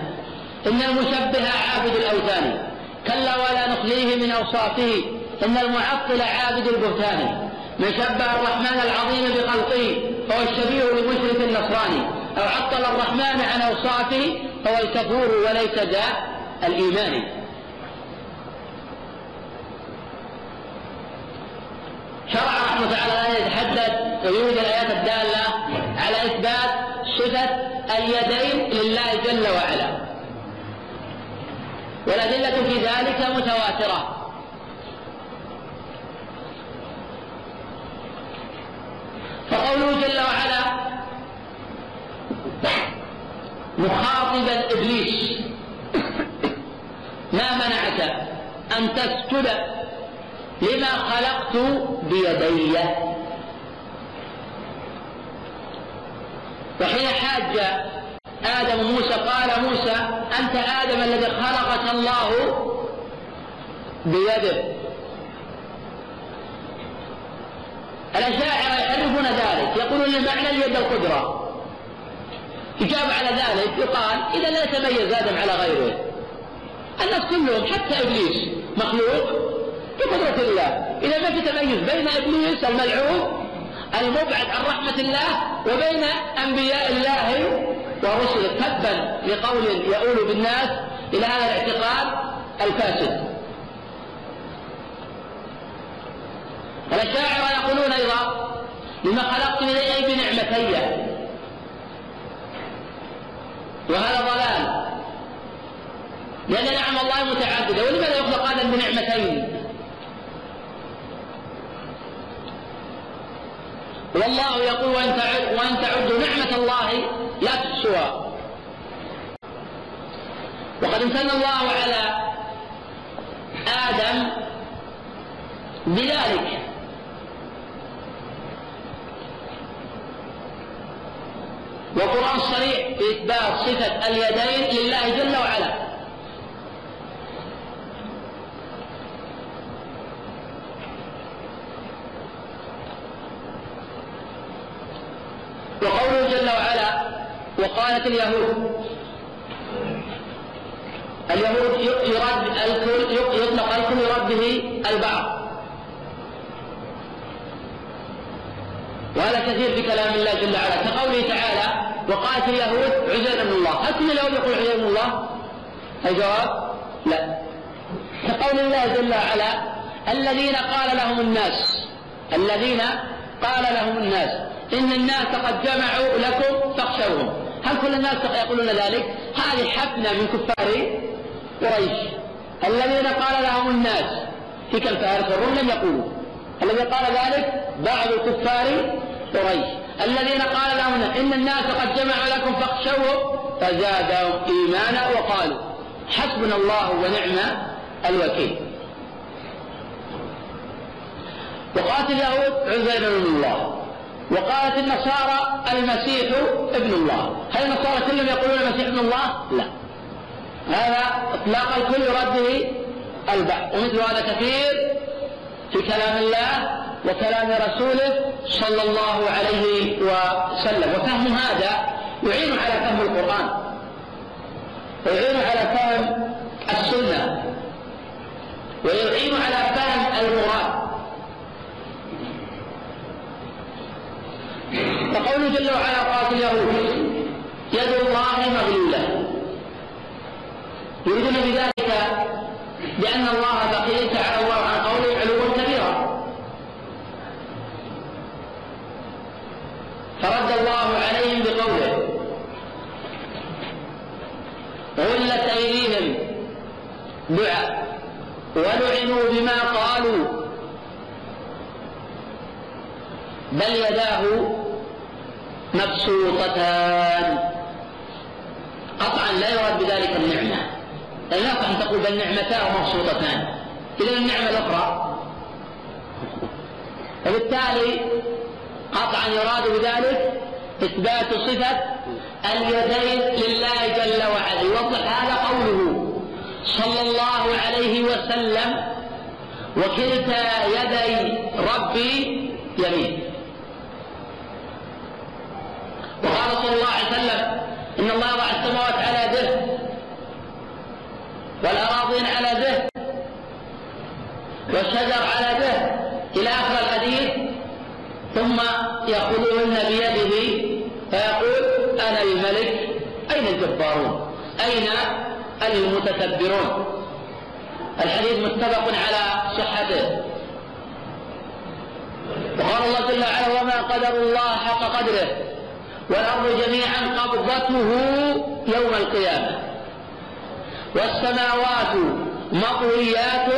إن المشبه عابد الأوثان. كلا ولا نخليه من أوصافه. إن المعطل عابد البهتان. من شبه الرحمن العظيم بخلقه فهو الشبيه لمشرك النصراني. أو عطل الرحمن عن أوصافه فهو الكفور وليس ذا الإيمان. شرع رحمة تعالى أن يتحدث ويوجد الآيات الدالة على إثبات صفة اليدين لله جل وعلا. والأدلة في ذلك متواترة. فقوله جل وعلا مخاطبا إبليس. ما منعك أن تسجد لما خلقت بيدي؟ وحين حاج آدم موسى قال موسى أنت آدم الذي خلقك الله بيده. الأشاعرة يحرفون ذلك يقولون المعنى اليد القدرة. يجاب على ذلك يقال إذا لا يتميز آدم على غيره. الناس كلهم حتى إبليس مخلوق بقدرة الله. إذا ما في تميز بين إبليس الملعون المبعد عن رحمة الله وبين أنبياء الله ورسله تبا لقول يؤول بالناس إلى هذا الاعتقاد الفاسد. الأشاعرة يقولون أيضا لما خلقت من بنعمتي وهذا ضلال. لأن نعم الله متعددة ولماذا يخلق هذا بنعمتين؟ والله يقول وإن تعد وإن تعدوا نعمة الله لا تحصوها. وقد امتن الله على آدم بذلك. والقرآن صريح في إثبات صفة اليدين لله جل وعلا. وقوله جل وعلا وقالت اليهود اليهود يرد الكل يطلق الكل يرد به البعض. وهذا كثير في كلام الله جل وعلا. كقوله تعالى وقالت اليهود عزير من الله. هل كل اليهود يقول عزير من الله؟ الجواب لا. كقول الله جل وعلا الذين قال لهم الناس الذين قال لهم الناس إن الناس قد جمعوا لكم فاخشوهم. هل كل الناس يقولون ذلك؟ هذه حفنة من كفار قريش. الذين قال لهم الناس في كالفارس والروم لم يقولوا. الذي قال ذلك بعض كفار قريش. الذين قال لهم إن الناس قد جمعوا لكم فاخشوهم فزادهم إيمانا وقالوا حسبنا الله ونعم الوكيل. وقالت اليهود عزير بن الله وقالت النصارى المسيح ابن الله. هل النصارى كلهم يقولون المسيح ابن الله؟ لا. هذا إطلاق الكل به البعض ومثل هذا كثير في كلام الله وكلام رسوله صلى الله عليه وسلم. وفهم هذا يعين على فهم القرآن. ويعين على فهم السنة. ويعين على فهم المراد. فقوله جل وعلا قالت اليهود يد الله مغلولة. يريدون بذلك بأن الله بقي تعالى الله عن قوله علوا كبيرا فرد الله عليهم بقوله غلت أيديهم دعاء ولعنوا بما قالوا. بل يداه مبسوطتان. قطعا لا يراد بذلك النعمة. لا يصح أن تقول بل نعمتان مبسوطتان إذا النعمة الأخرى. وبالتالي قطعا يراد بذلك إثبات صفة اليدين لله جل وعلا. يوضح هذا قوله. صلى الله عليه وسلم وكلتا يدي ربي يمين. وقال صلى الله عليه وسلم إن الله وضع السماوات على ذه والأراضين على ذه والشجر على ذه إلى آخر الحديث. ثم يأخذهن بيده فيقول أنا الملك أين الجبارون؟ أين المتكبرون. الحديث متفق على صحته. وقال الله جل وعلا وما قدر الله حق قدره والأرض جميعا قبضته يوم القيامة. والسماوات مطويات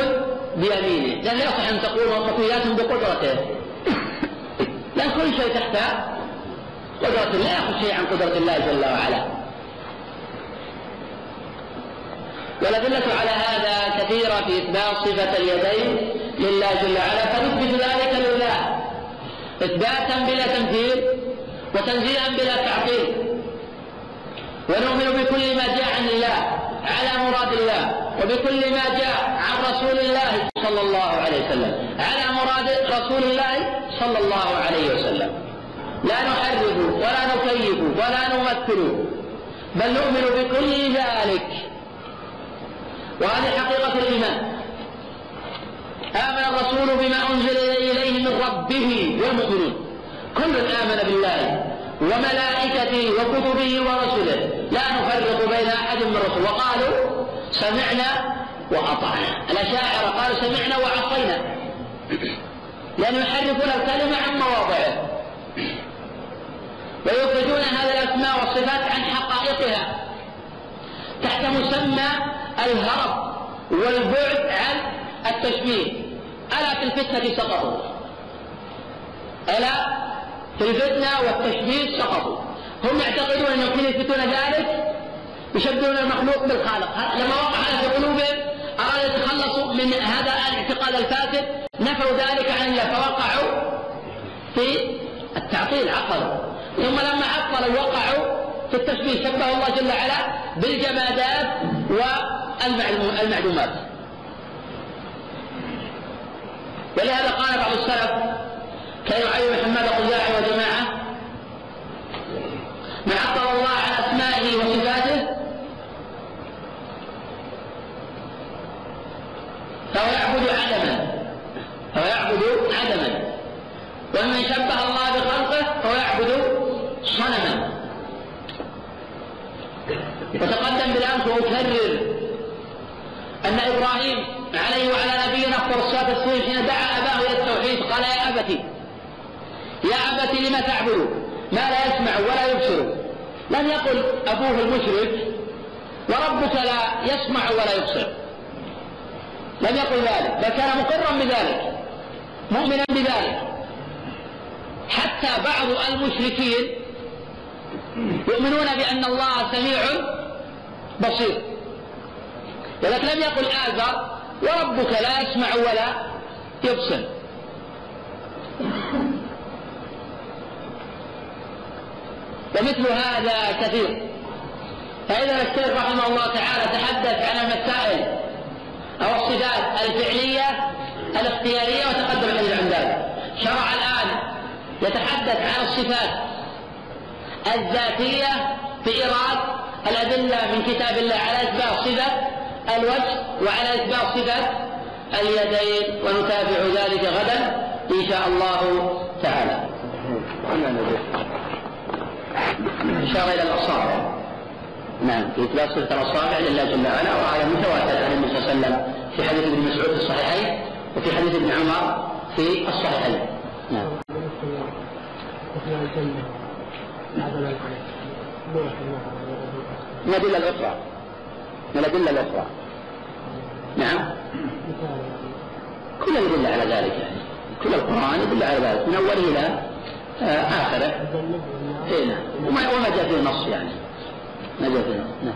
بيمينه. لأن لا يصح أن تقول مطويات بقدرته. لأن كل شيء تحت قدرة لا يأخذ شيء عن قدرة الله جل وعلا. والأدلة على هذا كثيرة في إثبات صفة اليدين لله جل وعلا فنثبت ذلك لله. إثباتا بلا تمثيل وتنزيها بلا تعطيل ونؤمن بكل ما جاء عن الله على مراد الله وبكل ما جاء عن رسول الله صلى الله عليه وسلم على مراد رسول الله صلى الله عليه وسلم. لا نحرف ولا نكيف ولا نمثل بل نؤمن بكل ذلك. وهذه حقيقة الإيمان. آمن الرسول بما أنزل إليه من ربه والمؤمنون. كل آمن بالله وملائكته وكتبه ورسله. لا نفرق بين أحد من الرسل وقالوا سمعنا وأطعنا. الأشاعرة قالوا سمعنا وعصينا. لأن يحرفون الكلمة عن مواضعه. ويخرجون هذه الأسماء والصفات عن حقائقها. تحت مسمى الهرب والبعد عن التشبيه. ألا في الفتنة سقطوا. ألا في الفتنة والتشبيه سقطوا. هم يعتقدون أنهم حين يثبتون ذلك؟ يشبهون المخلوق بالخالق. لما وقع هذا في قلوبهم أرادوا يتخلصوا من هذا الاعتقاد الفاسد. نفوا ذلك عن الله فوقعوا في التعطيل عقلوا. ثم لما عطلوا وقعوا في التشبيه شبه الله جل وعلا بالجمادات والمعلومات ولهذا قال بعض السلف كيعين محمد خزاعي وجماعة من عطل الله عن أسمائه وصفاته فهو يعبد عدما فهو يعبد عدما. ومن شبه الله بخلقه فهو يعبد وتقدم بالامس وأكرر أن إبراهيم عليه وعلى نبينا الصلاة والسلام حين دعا أباه إلى التوحيد. قال يا أبتي يا أبتي لما تعبد؟ ما لا يسمع ولا يبصر. لم يقل أبوه المشرك وربك لا يسمع ولا يبصر. لم يقل ذلك بل كان مقرا بذلك مؤمنا بذلك. حتى بعض المشركين يؤمنون بأن الله سميع بصير. ولكن لم يقل آذر وربك لا يسمع ولا يبصر. ومثل هذا كثير. فإذا الشيخ رحمه الله تعالى تحدث عن المسائل أو الصفات الفعلية الاختيارية وتقدم الحديث عن ذلك. شرع الآن يتحدث عن الصفات الذاتية في إيراد الأدلة من كتاب الله على إثبات صفة الوجه وعلى إثبات صفة اليدين ونتابع ذلك غدا إن شاء الله تعالى. إشارة إلى الأصابع. نعم في إثبات صفة الأصابع لله جل وعلا وهذا متواتر عن النبي صلى الله عليه وسلم في حديث ابن مسعود في الصحيحين وفي حديث ابن عمر في الصحيحين. نعم. من الأدلة الأخرى. من الأدلة الأخرى. نعم. كل الأدلة على ذلك يعني. كل القرآن يدل على ذلك. من أوله إلى آه، آخره. إيه نعم. وما جاء فيه نص يعني. ما جاء فيه نص نعم.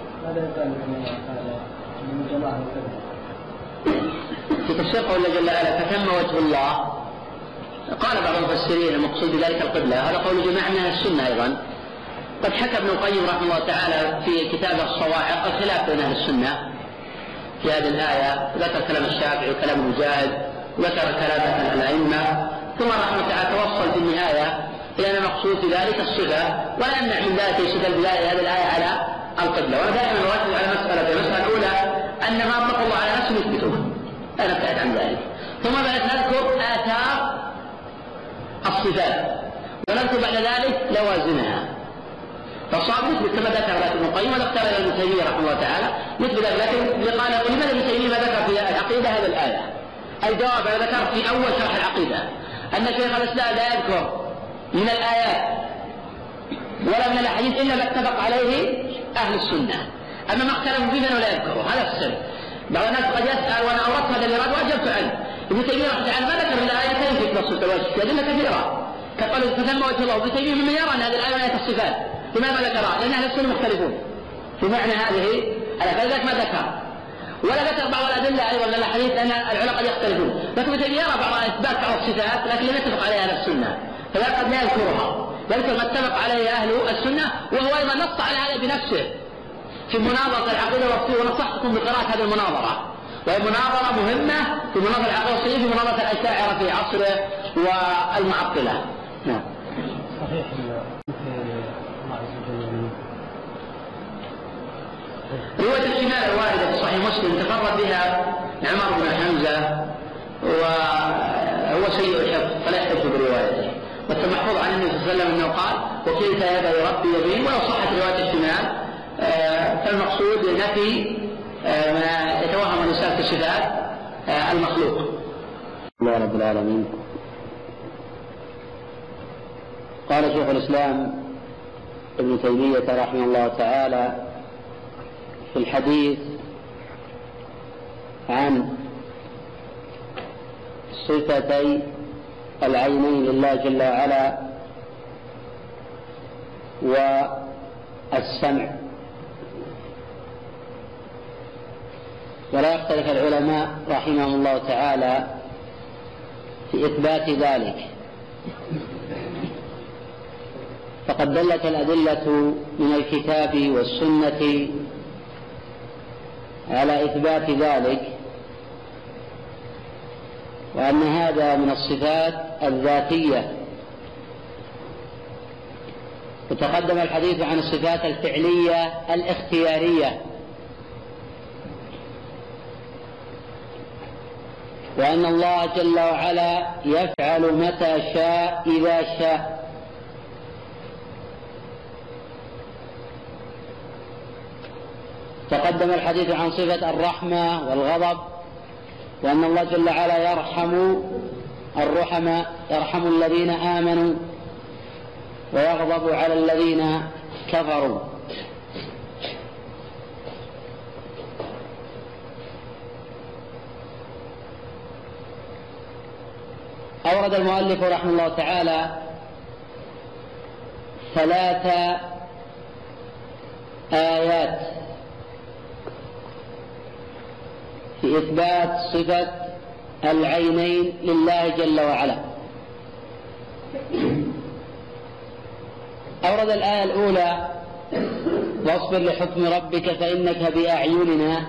في تفسير قول الله جل وعلا فتم وجه الله. قال بعض المفسرين المقصود بذلك القبلة. هذا قول جماعة من السنة أيضا. قد حكى ابن القيم رحمه الله تعالى في كتابه الصواعق الخلاف بين أهل السنة. في هذه الآية ذكر كلام الشافعي وكلام المجاهد وذكر كلام الأئمة. ثم رحمه الله تعالى توصل في النهاية إلى أن المقصود في ذلك الصفة ولا يمنع من ذلك يستدل بهذه الآية على القبلة. وأنا دائما أركز على مسألة المسألة الأولى أن ما أطلق الله على نفسه يثبته. لا نبتعد عن ذلك. ثم بعد نذكر آثار الصفات. ونذكر بعد ذلك لوازمها. فالصواب مثل كما ذكر ابن القيم إلى ابن تيمية رحمه الله تعالى مثل ذلك لكن قال لماذا ابن تيمية ما ذكر في العقيدة هذه الآية؟ الجواب أنا ذكرت في أول شرح العقيدة أن شيخ الإسلام لا يذكر من الآيات ولا من الأحاديث إلا ما اتفق عليه أهل السنة. أما ما اختلفوا فيه فإنه لا يذكره هذا السر. بعض الناس قد يسأل وأنا أوردت هذا الايراد وأجبت عنه. ابن تيمية رحمه الله ما ذكر من الايتين في نص التوجه في ادله كثيره كقول فتم وجه الله ابن تيمية ممن يرى أن هذه الآية من آيات الصفات. لماذا ذكرها؟ لأن أهل السنة مختلفون. في معنى هذه فلذلك ما ذكر. ولا ذكر بعض الأدلة أيضا من الاحاديث ان العلماء قد يختلفون. لكن ابن يرى بعض إثبات بعض الصفات لكن لم يتفق عليها أهل السنة. فلا قد لا يذكرها. يذكر ما اتفق عليه أهل السنة وهو أيضا نص على هذا بنفسه. في مناظرة العقيدة والصوفيه ونصحكم بقراءة هذه المناظرة. وهي مناظرة مهمة في مناظره العقيدة والصوفيه في مناظره الاشاعره في عصره والمعطلة. نعم. صحيح. رواية الشمال الواردة في صحيح مسلم تفرد بها عمر بن حمزة وهو سيء الحفظ فلا يحتج بروايته. والمحفوظ عن النبي صلى الله عليه وسلم أنه قال وكلتا يدا ربي يمين ولو صحت رواية الشمال آه، فالمقصود نفي آه، ما يتوهم الانسان في صفات آه، المخلوق. الله رب العالمين. قال شيخ الإسلام ابن تيمية رحمه الله تعالى في الحديث عن صفتي العينين لله جل وعلا والسمع. ولا يختلف العلماء رحمهم الله تعالى في إثبات ذلك. فقد دلت الأدلة من الكتاب والسنة على إثبات ذلك وأن هذا من الصفات الذاتية. وتقدم الحديث عن الصفات الفعلية الاختيارية. وأن الله جل وعلا يفعل متى شاء إذا شاء. تقدم الحديث عن صفة الرحمة والغضب وأن الله جل وعلا يرحم الرحماء يرحم الذين آمنوا ويغضب على الذين كفروا. أورد المؤلف رحمه الله تعالى ثلاث آيات. في إثبات صفة العينين لله جل وعلا. أورد الآية الأولى واصبر لحكم ربك فإنك بأعيننا.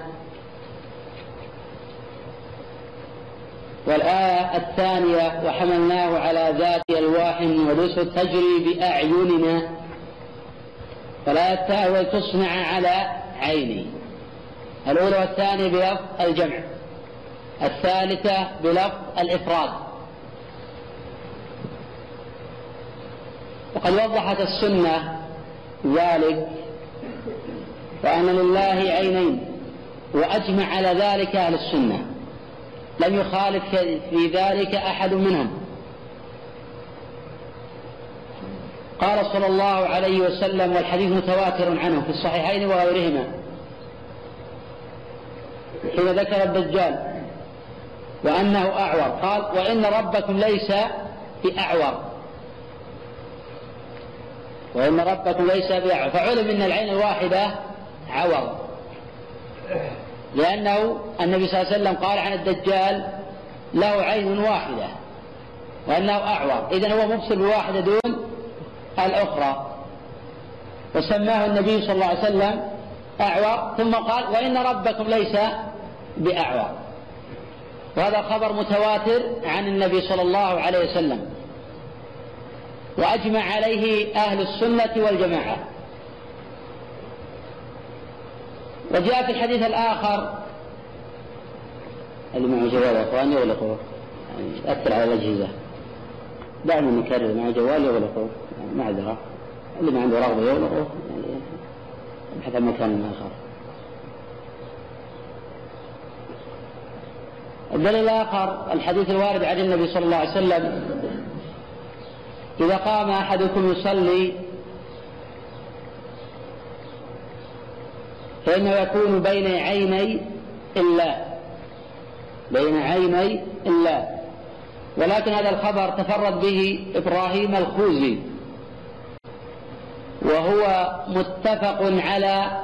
والآية الثانية وحملناه على ذات ألواح ودسر تجري بأعيننا. فلا التاء تصنع على عيني. الأولى والثانية بلفظ الجمع الثالثة بلفظ الإفراد. وقد وضحت السنة ذلك وأن لله عينين وأجمع على ذلك أهل السنة. لم يخالف في ذلك أحد منهم. قال صلى الله عليه وسلم والحديث متواتر عنه في الصحيحين وغيرهما. حين ذكر الدجال وأنه أعور. قال وإن ربكم ليس بأعور. وإن ربكم ليس بأعور. فعلم أن العين الواحدة عور. لأنه النبي صلى الله عليه وسلم قال عن الدجال له عين واحدة وأنه أعور. إذا هو مبصر بواحدة دون الأخرى. وسماه النبي صلى الله عليه وسلم أعور ثم قال وإن ربكم ليس بأعور وهذا خبر متواتر عن النبي صلى الله عليه وسلم. وأجمع عليه أهل السنة والجماعة. وجاء في الحديث الآخر. اللي معه جوال يا اخوان يغلقوه يعني يأثر على الأجهزة دعنا نكرر مع جوال يغلقوه يعني معذرة اللي ما عنده رغبة يغلقوه يعني عن مكان آخر. الدليل الآخر الحديث الوارد عن النبي صلى الله عليه وسلم إذا قام أحدكم يصلي فإنه يكون بين عيني الله بين عيني الله ولكن هذا الخبر تفرد به إبراهيم الخوزي. وهو متفق على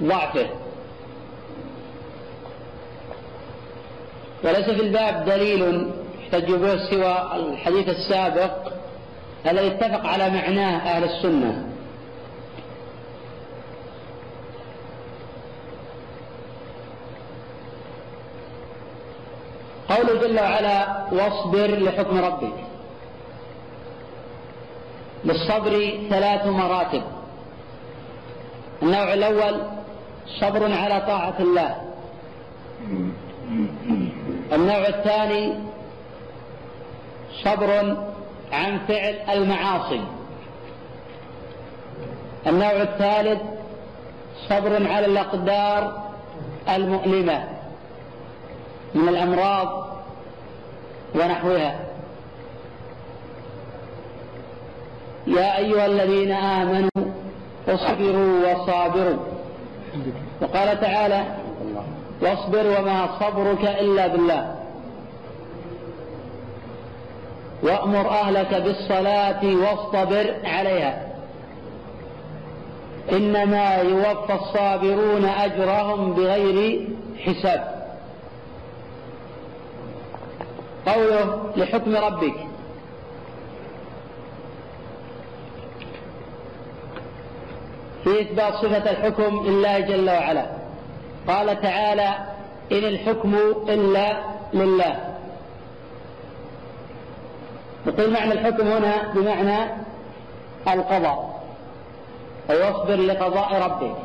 ضعفه. وليس في الباب دليل يحتج به سوى الحديث السابق الذي اتفق على معناه أهل السنة. قوله جل وعلا واصبر لحكم ربك. للصبر ثلاث مراتب. النوع الأول صبر على طاعة الله. النوع الثاني صبر عن فعل المعاصي. النوع الثالث صبر على الأقدار المؤلمة من الأمراض ونحوها. يا أيها الذين آمنوا اصبروا وصابروا. وقال تعالى واصبر وما صبرك إلا بالله. وأمر أهلك بالصلاة واصطبر عليها. إنما يوفى الصابرون أجرهم بغير حساب. قوله لحكم ربك في إثبات صفة الحكم لله جل وعلا. قال تعالى إن الحكم إلا لله. نقول معنى الحكم هنا بمعنى القضاء. أي واصبر لقضاء ربك.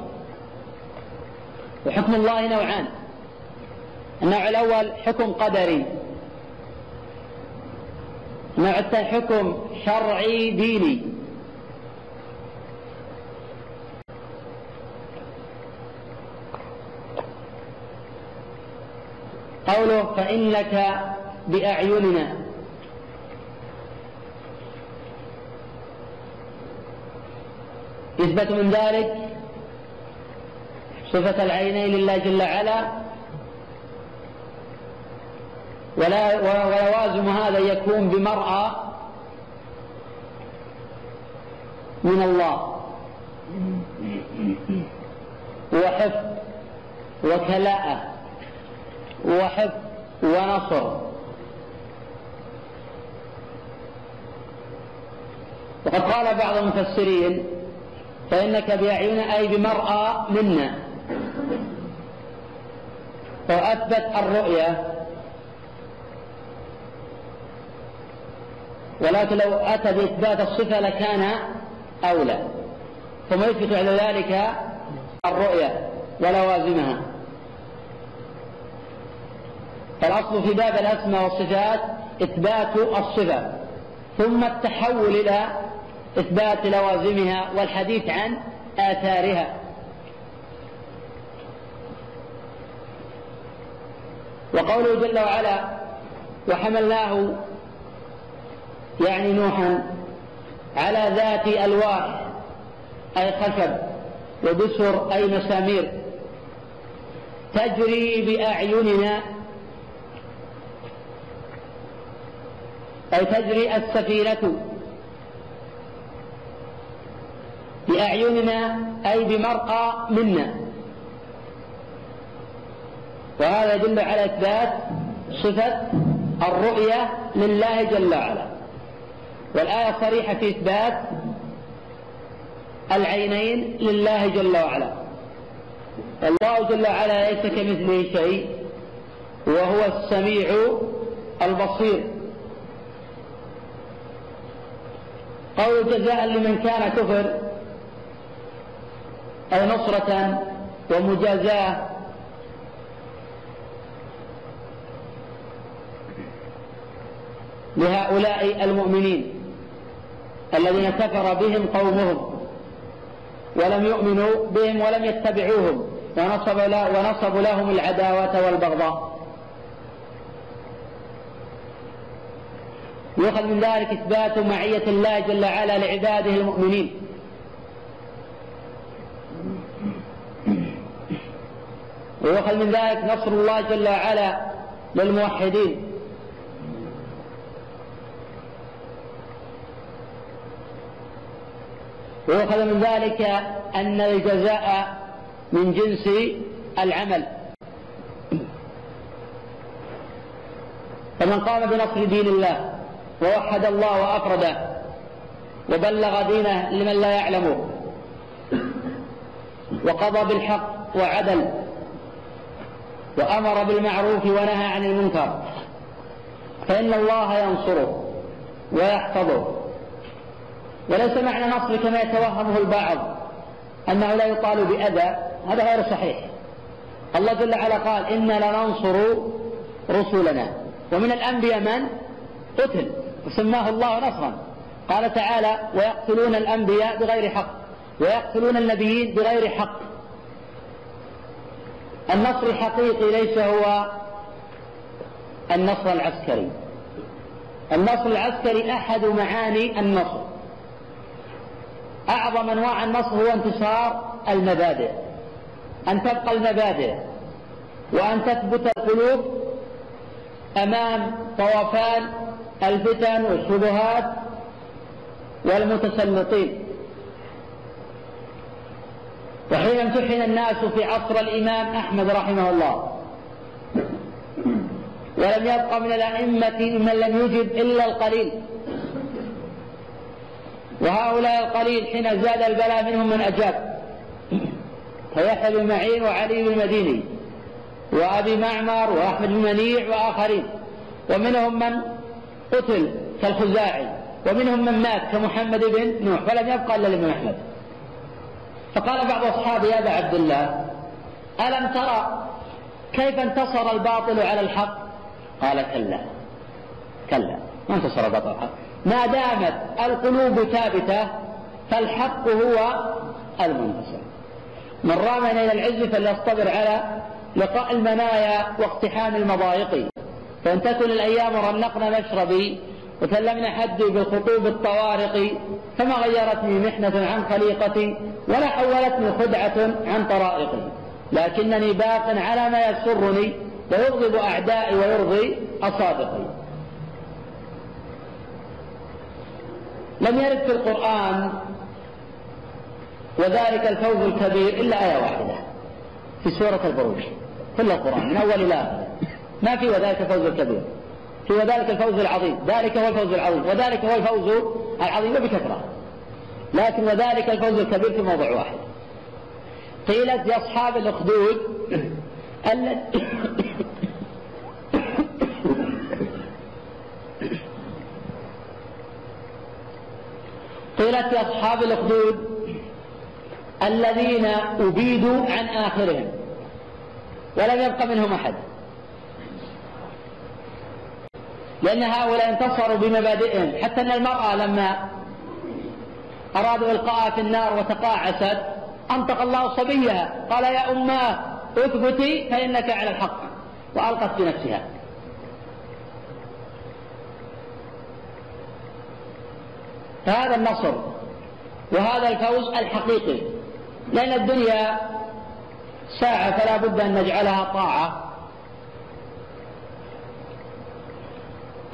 وحكم الله نوعان. النوع الأول حكم قدري. النوع الثاني حكم شرعي ديني. قوله فإنك بأعيننا. يثبت من ذلك صفة العينين لله جل وعلا. ولا ولوازم هذا يكون بمرأى من الله. وحفظ وكلاءة. وحفظ ونصر. وقد قال بعض المفسرين فإنك بأعيننا أي بمرأى منا. فأثبت الرؤية. ولكن لو أتى بإثبات الصفة لكان أولى. ثم يثبت على ذلك الرؤية ولوازمها. فالأصل في باب الأسماء والصفات إثبات الصفة ثم التحول إلى إثبات لوازمها والحديث عن آثارها. وقوله جل وعلا وحملناه يعني نوحا على ذات ألواح أي خشب وبسر أي مسامير تجري بأعيننا أي تجري السفينة بأعيننا أي بمرقى منا. وهذا يدل على إثبات صفة الرؤية لله جل وعلا. والآية صريحة في إثبات العينين لله جل وعلا. الله جل وعلا ليس كمثله شيء وهو السميع البصير. قول جزاء لمن كان كفر أي نصرة ومجازاة. لهؤلاء المؤمنين الذين كفر بهم قومهم ولم يؤمنوا بهم ولم يتبعوهم ونصب ونصبوا لهم العداوة والبغضاء. يؤخذ من ذلك إثبات معية الله جل وعلا لعباده المؤمنين. ويؤخذ من ذلك نصر الله جل وعلا للموحدين. ويؤخذ من ذلك أن الجزاء من جنس العمل. فمن قام بنصر دين الله ووحد الله وأفرده وبلغ دينه لمن لا يعلمه وقضى بالحق وعدل وأمر بالمعروف ونهى عن المنكر فإن الله ينصره ويحفظه وليس معنى نصر كما يتوهمه البعض أنه لا يطال بأذى هذا غير صحيح. الله جل وعلا قال إنا لننصر رسلنا. ومن الأنبياء من؟ قتل. وسماه الله نصرا. قال تعالى ويقتلون الأنبياء بغير حق ويقتلون النبيين بغير حق. النصر الحقيقي ليس هو النصر العسكري. النصر العسكري أحد معاني النصر. أعظم أنواع النصر هو انتصار المبادئ. أن تبقى المبادئ وأن تثبت القلوب أمام طوفان الفتن والشبهات والمتسلطين. وحين امتحن الناس في عصر الإمام أحمد رحمه الله ولم يبق من الأئمة من لم يجب إلا القليل. وهؤلاء القليل حين زاد البلاء منهم من أجاب. فيحيى بن معين وعلي بن المديني وأبي معمر وأحمد بن منيع وآخرين. ومنهم من قتل كالخزاعي ومنهم من مات كمحمد بن نوح فلم يبقى إلا الإمام أحمد. فقال بعض أصحابه يا أبا عبد الله ألم ترى كيف انتصر الباطل على الحق؟ قال كلا كلا ما انتصر الباطل على الحق. ما دامت القلوب ثابتة فالحق هو المنتصر. من رام إلى العز فليصطبر على لقاء المنايا واقتحام المضايق. فإن تكن الأيام رنقنا مشربي وسلمنا حدي بالخطوب الطوارق فما غيرتني محنة عن خليقتي ولا حولتني خدعة عن طرائقي. لكنني باق على ما يسرني ويغضب أعدائي ويرضي أصادقي. لم يرد في القرآن وذلك الفوز الكبير إلا آية واحدة في سورة البروج كل القرآن من أول إلى آخر. ما في وذلك الفوز الكبير. في وذلك الفوز العظيم. ذلك هو الفوز العظيم. وذلك هو الفوز العظيم بكثرة. لكن وذلك الفوز الكبير في موضوع واحد. قيلت لأصحاب الأخدود قيلت لأصحاب الأخدود الذين أبيدوا عن آخرهم. ولم يبق منهم أحد. لأن هؤلاء انتصروا بمبادئهم. حتى أن المرأة لما أرادوا إلقاءها في النار وتقاعست أنطق الله صبيها. قال يا أماه اثبتي فإنك على الحق. وألقت بنفسها فهذا النصر وهذا الفوز الحقيقي. لأن الدنيا ساعة فلا بد أن نجعلها طاعة.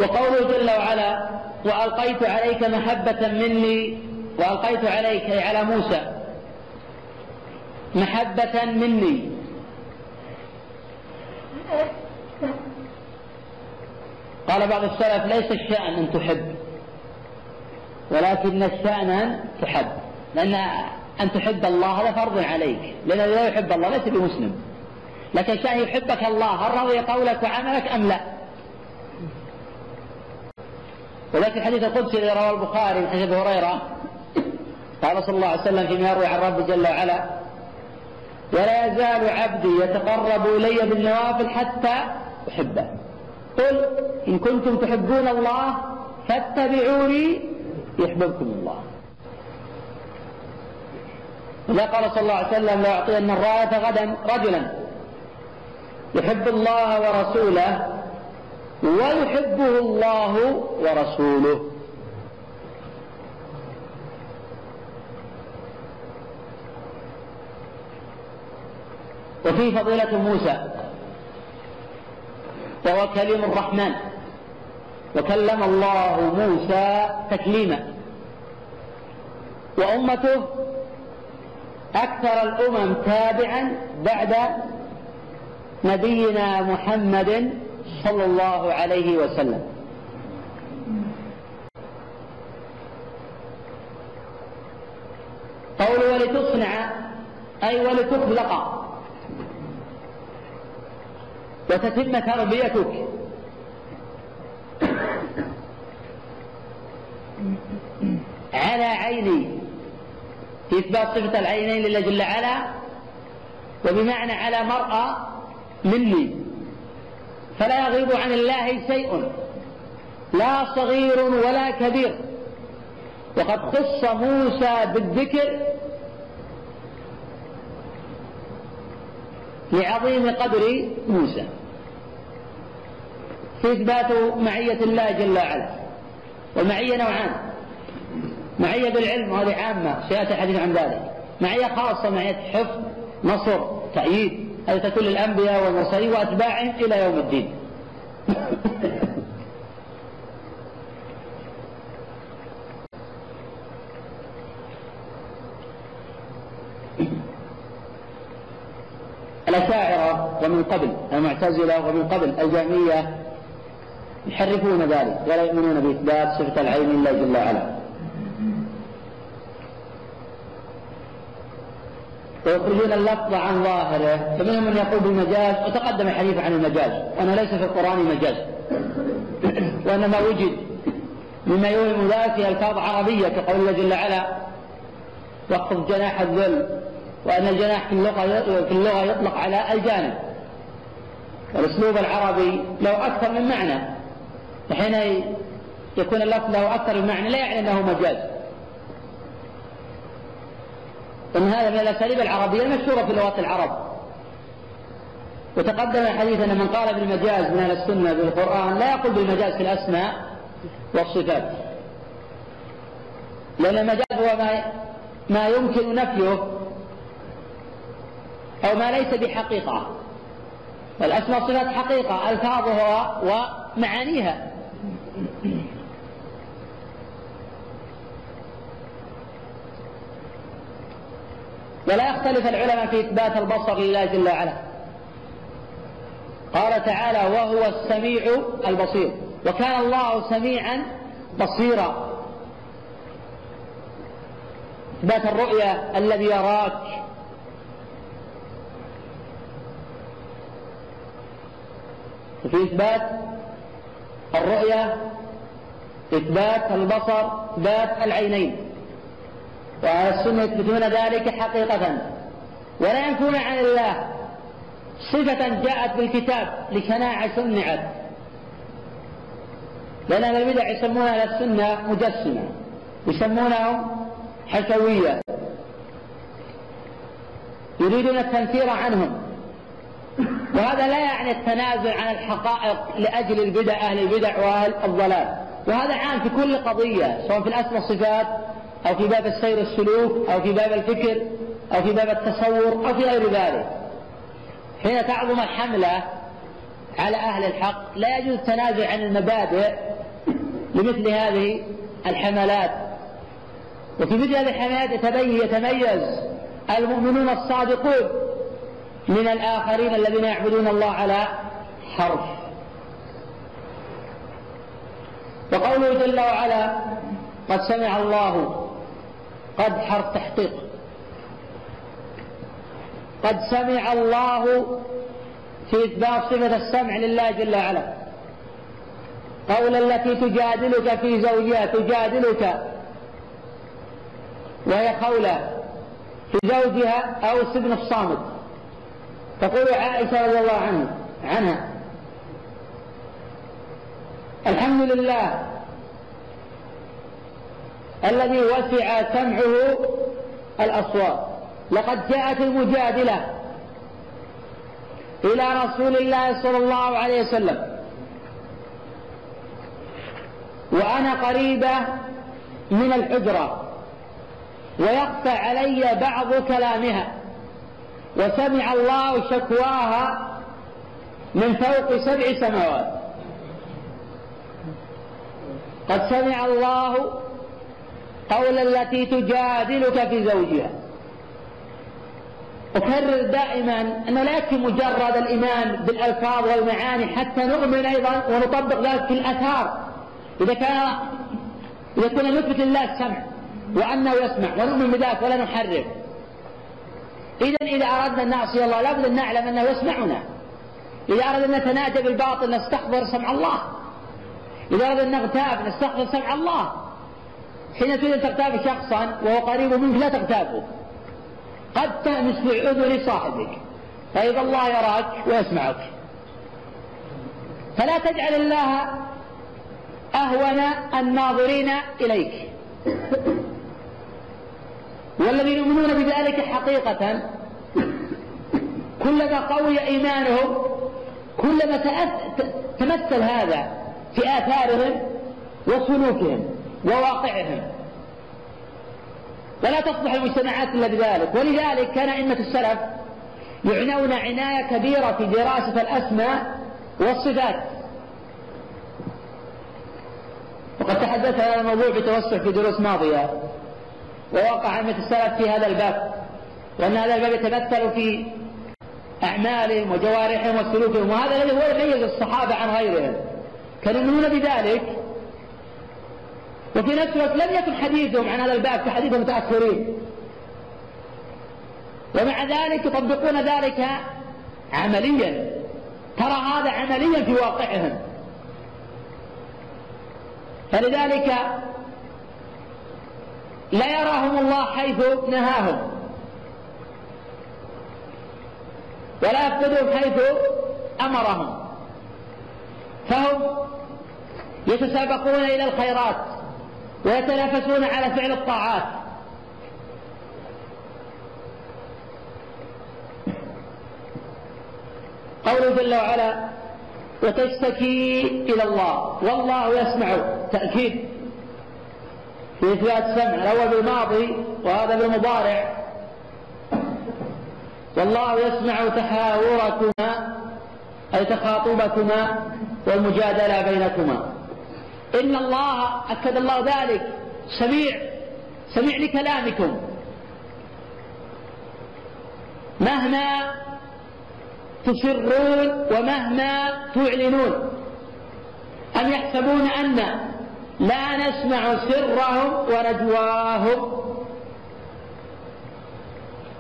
وقوله جل وعلا وألقيت عليك محبة مني وألقيت عليك أي على موسى محبة مني. قال بعض السلف ليس الشأن أن تحب ولكن الشأن أن تحب. لأن أن تحب الله هذا فرض عليك. لأنه لا يحب الله ليس بمسلم. لكن الشأن يحبك الله هل رضي قولك وعملك أم لا؟ وذلك الحديث القدسي الذي رواه البخاري من حديث هريرة قال صلى الله عليه وسلم فيما يروي عن رب جل وعلا ولا يزال عبدي يتقرب إلي بالنوافل حتى أحبه. قل إن كنتم تحبون الله فاتبعوني يحببكم الله. وذا قال صلى الله عليه وسلم لأعطين الراية غدا رجلا يحب الله ورسوله ويحبه الله ورسوله. وفي فضيلة موسى وهو كليم الرحمن وكلم الله موسى تكليما. وأمته أكثر الأمم تابعا بعد نبينا محمد صلى الله عليه وسلم قول ولتصنع أي ولتخلق. وتتم تربيتك. على عيني في إثبات صفة العينين لله جل وعلا وبمعنى على مرأى مني. فلا يغيب عن الله شيء لا صغير ولا كبير. وقد خص موسى بالذكر لعظيم قدر موسى. في إثبات معية الله جل وعلا. والمعية نوعان. معية بالعلم وهذه عامة سيأتي الحديث عن ذلك. معية خاصة معية حفظ نصر تأييد. هذه تكون للأنبياء والمرسلين وأتباعهم إلى يوم الدين. الأشاعرة ومن قبل المعتزلة ومن قبل الجهمية يحرفون ذلك ولا يؤمنون بإثبات صفة العين إلا جل وعلا. ويخرجون اللفظ عن ظاهره فمنهم من يقول بالمجاز وتقدم الحديث عن المجاز وأنه ليس في القرآن مجاز. وأنما وجد مما يوهم في ألفاظ عربية كقول الله جل وعلا واخفض جناح الذل وأن الجناح في اللغة في اللغة يطلق على الجانب. والأسلوب العربي له أكثر من معنى. وحين يكون اللفظ له أكثر من معنى لا يعني أنه مجاز. إن هذا من الأساليب العربية المشهورة في لغات العرب. وتقدم الحديث أن من قال بالمجاز من أهل السنة بالقرآن لا يقول بالمجاز في الأسماء والصفات. لأن المجاز هو ما ما يمكن نفيه أو ما ليس بحقيقة. والأسماء والصفات حقيقة ألفاظها ومعانيها. ولا يختلف العلماء في إثبات البصر لله جل وعلا. قال تعالى وهو السميع البصير وكان الله سميعا بصيرا. إثبات الرؤيا الذي يراك. وفي إثبات الرؤيا إثبات البصر إثبات العينين. وأهل السنة يثبتون ذلك حقيقة. ولا ينفون عن الله. صفة جاءت بالكتاب لشناعة صنعت لأن أهل البدع يسمون أهل السنة مجسمة. يسمونهم حشوية يريدون التنفير عنهم. وهذا لا يعني التنازل عن الحقائق لأجل البدع أهل البدع وأهل الضلال وهذا عام في كل قضية سواء في الأسماء والصفات أو في باب السير والسلوك أو في باب الفكر أو في باب التصور أو في غير ذلك. حين تعظم الحملة على أهل الحق. لا يجوز التنازل عن المبادئ لمثل هذه الحملات. وفي مثل هذه الحملات يتميز المؤمنون الصادقون من الآخرين الذين يعبدون الله على حرف. وقوله جل وعلا قد سمع الله قد حرف تحقيق. قد سمع الله في إثبات صفة السمع لله جل وعلا. قول التي تجادلك في زوجها تجادلك. وهي قولة في زوجها أو السبن الصامت. تقول عائشة رضي الله عنها عنها. الحمد لله الذي وسع سمعه الأصوات. لقد جاءت المجادلة إلى رسول الله صلى الله عليه وسلم. وأنا قريبة من الحجرة. ويخفى علي بعض كلامها. وسمع الله شكواها من فوق سبع سماوات. قد سمع الله قول التي تجادلك في زوجها. أكرر دائما أنه لا يكفي مجرد الإيمان بالألفاظ والمعاني حتى نؤمن أيضا ونطبق ذلك في الآثار. إذا كان إذا كنا نثبت لله السمع وأنه يسمع ونؤمن بذلك ولا نحرف إذا إذا أردنا أن نعصي الله لابد أن نعلم أنه يسمعنا. إذا أردنا أن نتناجى بالباطل نستحضر سمع الله. إذا أردنا أن نغتاب نستحضر سمع الله. حين تريد أن تغتاب شخصا وهو قريب منك لا تغتابه. قد تأنس أذن صاحبك. فإذا الله يراك ويسمعك. فلا تجعل الله أهون الناظرين إليك. والذين يؤمنون بذلك حقيقة. كلما قوي إيمانهم كلما تمثل هذا في آثارهم وسلوكهم. وواقعهم. ولا تصلح المجتمعات إلا بذلك. ولذلك كان أئمة السلف يعنون عناية كبيرة في دراسة الأسماء والصفات. وقد تحدثت هذا الموضوع بتوسع في دروس ماضية. ووقع أئمة السلف في هذا الباب. وأن هذا الباب يتمثل في أعمالهم وجوارحهم وسلوكهم. وهذا الذي هو يميز الصحابة عن غيرهم. كانوا يؤمنون بذلك. وفي نفس الوقت لم يكن حديثهم عن هذا الباب كحديث المتأخرين ومع ذلك يطبقون ذلك عمليا. ترى هذا عمليا في واقعهم. فلذلك لا يراهم الله حيث نهاهم. ولا يفقدهم حيث أمرهم. فهم يتسابقون إلى الخيرات. ويتنافسون على فعل الطاعات. قوله جل وعلا وتشتكي إلى الله والله يسمع تأكيد. في إثبات السمع الأول بالماضي وهذا بالمضارع. والله يسمع تحاوركما أي تخاطبكما والمجادلة بينكما. إن الله أكد الله ذلك. سميع. سميع لكلامكم. مهما تسرون ومهما تعلنون. أم يحسبون أن لا نسمع سرهم ونجواهم؟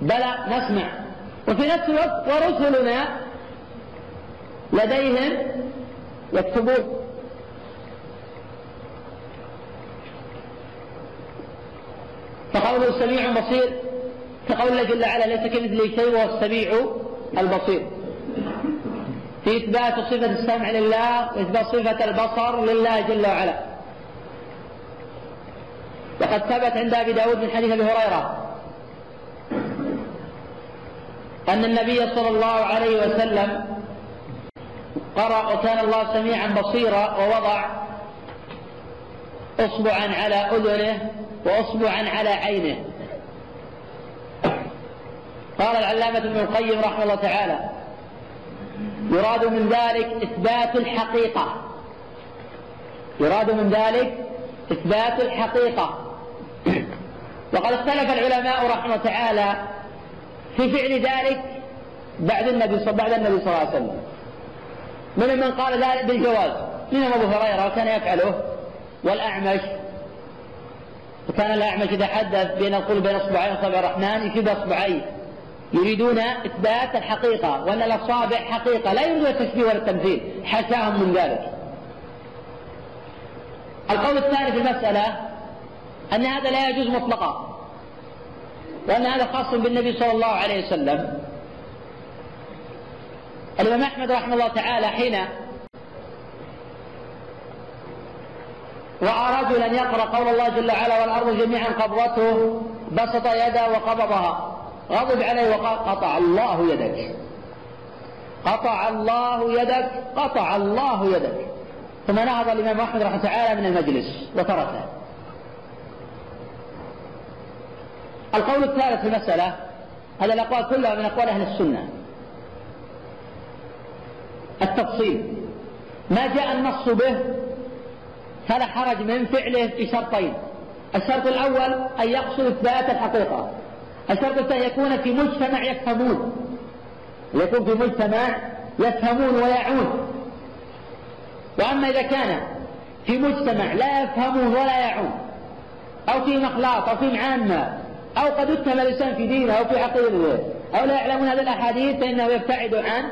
بلى نسمع. وفي نفس الوقت ورسلنا لديهم يكتبون. فقوله سميع بصير كقول الله جل وعلا ليس كمثله شيء وهو السميع البصير. في إثبات صفة السمع لله وإثبات صفة البصر لله جل وعلا. وقد ثبت عند أبي داود من حديث أبي هريرة أن النبي صلى الله عليه وسلم قرأ وكان الله سميعا بصيرا ووضع اصبعا على أذنه واصبعا على عينه. قال العلامة ابن القيم رحمه الله تعالى يراد من ذلك إثبات الحقيقة. يراد من ذلك إثبات الحقيقة. وقد اختلف العلماء رحمه الله تعالى في فعل ذلك بعد النبي صلى بعد النبي صلى الله عليه وسلم. من من قال ذلك بالجواز. منهم أبو هريرة وكان يفعله. والأعمش. وكان الأعمش إذا حدث بين القلوب بين أصبعين اصابع الرحمن يشيب أصبعيه. يريدون إثبات الحقيقة وأن الأصابع حقيقة لا يريدون التشبيه ولا التمثيل. حاشاهم من ذلك. القول الثاني في المسألة أن هذا لا يجوز مطلقا. وأن هذا خاص بالنبي صلى الله عليه وسلم. الإمام أحمد رحمه الله تعالى حين رأى رجلا يقرأ قول الله جل وعلا والأرض جميعا قبضته بسط يده وقبضها. غضب عليه وقال قطع الله يدك. قطع الله يدك قطع الله يدك. ثم نهض الإمام أحمد رحمه تعالى من المجلس وتركه. القول الثالث في المسألة هذا الأقوال كلها من أقوال أهل السنة. التفصيل. ما جاء النص به فلا حرج من فعله في شرطين. الشرط الأول أن يقصد إثبات الحقيقة. الشرط الثاني يكون في مجتمع يفهمون. يكون في مجتمع يفهمون ويعون. وأما إذا كان في مجتمع لا يفهمون ولا يعون أو في مخلاط أو في معامة أو قد اتهم الإنسان في دينه أو في عقيدته أو لا يعلمون هذه الأحاديث فإنه يبتعد عن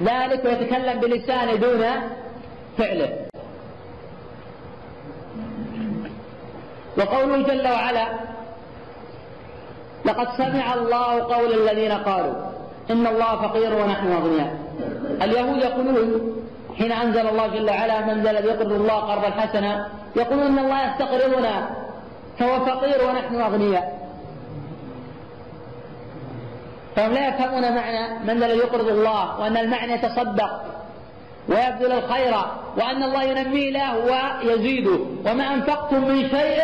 ذلك ويتكلم بلسانه دون فعله. وقوله جل وعلا لقد سمع الله قول الذين قالوا إن الله فقير ونحن أغنياء. اليهود يقولون حين أنزل الله جل وعلا من ذا الذي يقرض الله قرضا حسنا يقولون إن الله يستقرضنا فهو فقير ونحن أغنياء. فهم لا يفهمون معنى من الذي يقرض الله وأن المعنى يتصدق. ويبذل الخير وأن الله ينمي له ويزيده. وما أنفقتم من شيء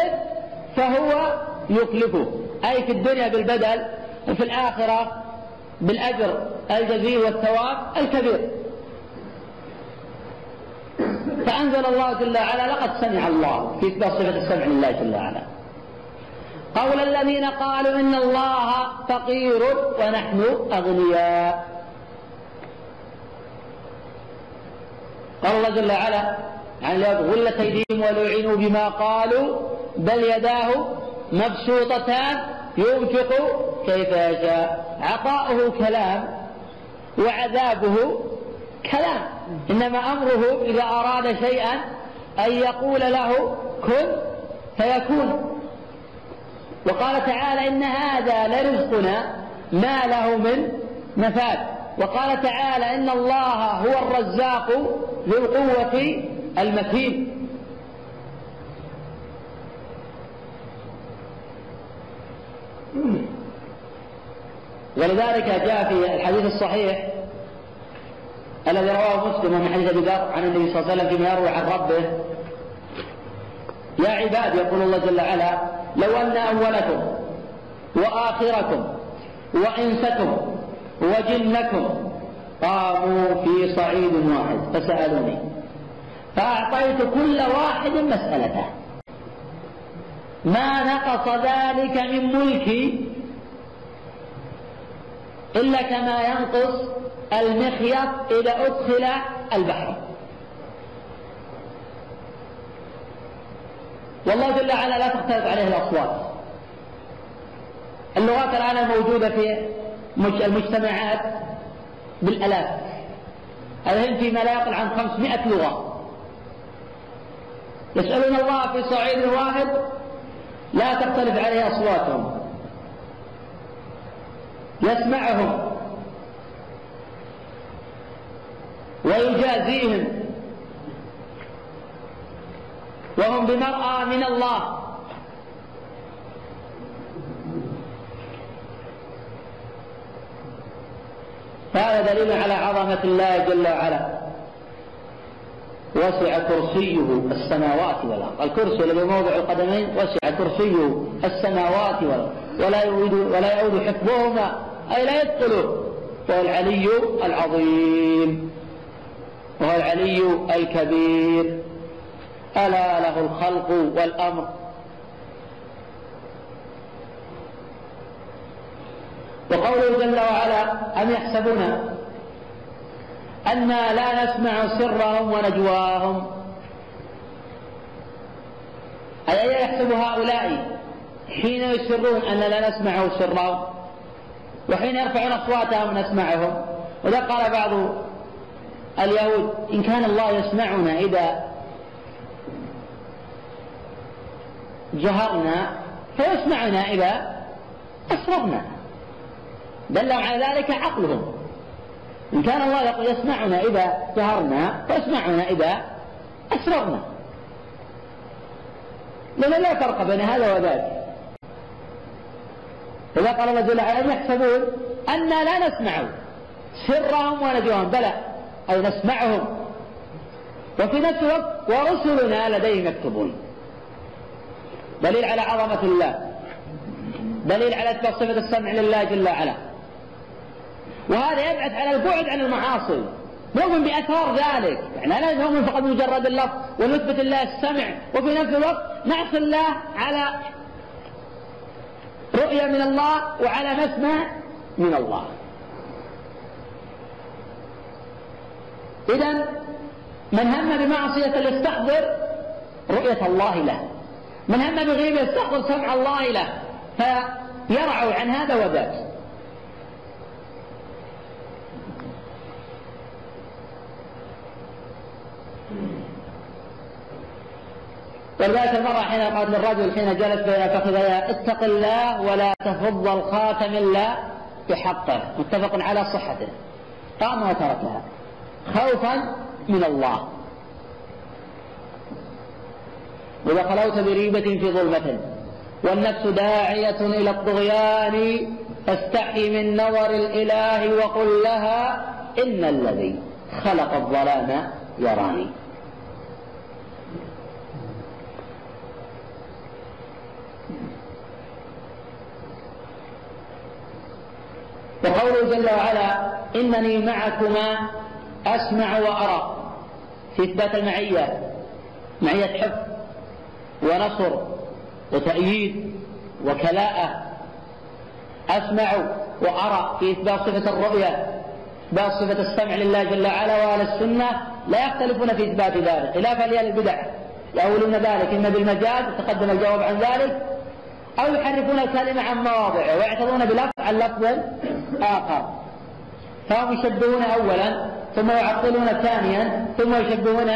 فهو يخلفه. أي في الدنيا بالبدل وفي الآخرة بالأجر الجزيل والثواب الكبير. فأنزل الله جل وعلا لقد سمع الله في إثبات صفة السمع لله جل وعلا. قول الذين قالوا إن الله فقير ونحن أغنياء. قال الله جل وعلا عن اليهود غلت أيديهم ولعنوا بما قالوا بل يداه مبسوطتان ينفق كيف يشاء. عطاؤه كلام وعذابه كلام. إنما أمره إذا أراد شيئا أن يقول له كن فيكون. وقال تعالى إن هذا لرزقنا ما له من نفاد وقال تعالى إن الله هو الرزاق ذو القوة المتين. ولذلك جاء في الحديث الصحيح الذي رواه مسلم من حديث أبي ذر عن النبي صلى الله عليه وسلم فيما يروي عن ربه. يا عباد يقول الله جل وعلا لو أن أولكم وآخركم وإنسكم وجنكم قاموا في صعيد واحد فسألوني فأعطيت كل واحد مسألته. ما نقص ذلك من ملكي إلا كما ينقص المخيط إذا أدخل البحر. والله جل وعلا لا تختلف عليه الأصوات. اللغات الآن الموجودة في المجتمعات بالآلاف. الهند فيما لا يقل عن 500 لغة. يسألون الله في صعيد واحد لا تختلف عليه أصواتهم. يسمعهم. ويجازيهم. وهم بمرأى من الله. فهذا دليل على عظمة الله جل وعلا. وسع كرسيه السماوات والأرض. الكرسي الذي موضع القدمين وسع كرسيه السماوات والأرض. ولا يؤود ولا يؤود حفظهما أي لا يدخله وهو العلي العظيم. وهو العلي الكبير. ألا له الخلق والأمر. وقوله جل وعلا أم يحسبون؟ أنا لا نسمع سرهم ونجواهم. أي يحسب هؤلاء حين يسرون أن لا نسمع سرهم وحين يرفعون أصواتهم نسمعهم وإذا قال بعض اليهود إن كان الله يسمعنا إذا جهرنا فيسمعنا إذا أسررنا دلهم على ذلك عقلهم. إن كان الله يقول يسمعنا إذا جهرنا فيسمعنا إذا أسررنا. لأن لا فرق بين هذا وذاك. إذا قال الله جل وعلا يحسبون؟ أنا لا نسمع سرهم ونجواهم. بلى. أي نسمعهم. وفي نفس الوقت ورسلنا لديهم يكتبون. دليل على عظمة الله. دليل على صفة السمع لله جل وعلا. وهذا يبعث على البعد عن المعاصي. نؤمن بأثار ذلك. يعني لا نؤمن فقط بمجرد اللفظ ونثبت الله السمع وفي نفس الوقت نعصي الله على رؤية من الله وعلى مسمع من الله. إذا من هم بمعصية يستحضر رؤية الله له. من هم بغيبة يستحضر سمع الله له. فيرعوا عن هذا وذاك. ولذلك المرة حين قالت للرجل حين جلس بين فخذيها اتق الله ولا تفض الخاتم إلا بحقه. متفق على صحته. قام وتركها. خوفا من الله. إذا خلوت بريبة في ظلمة والنفس داعية إلى الطغيان فاستحي من نظر الإله وقل لها إن الذي خلق الظلام يراني. وقوله جل وعلا إنني معكما أسمع وأرى. في إثبات المعية. معية حفظ ونصر وتأييد وكلاءة أسمع وأرى في إثبات صفة الرؤية إثبات صفة السمع لله جل وعلا وأهل السنة. لا يختلفون في إثبات ذلك. خلافا لأهل البدع. يأولون ذلك. إما بالمجاز تقدم الجواب عن ذلك أو يحرفون الكلمة عن مواضعه ويعتبرون بلفظ عن لفظ آخر. فهم يشبهون أولا ثم يعطلون ثانيا ثم يشبهون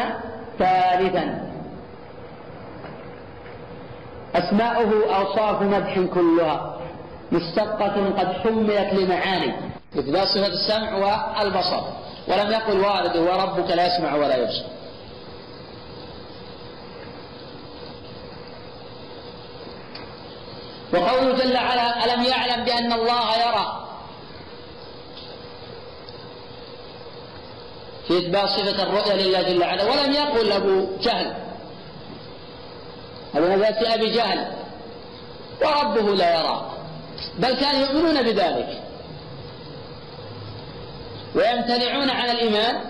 ثالثا. أسماؤه أوصاف مدح كلها. مشتقة قد حملت لمعاني. إثبات صفة السمع والبصر. ولم يقل والده وربك لا يسمع ولا يبصر. وقوله جل وعلا ألم يعلم بأن الله يرى؟ في إثبات صفة الرؤيا لله جل وعلا. ولم يقل أبو جهل. أبو نبات أبي جهل. وربه لا يرى. بل كانوا يؤمنون بذلك. ويمتنعون عن الإيمان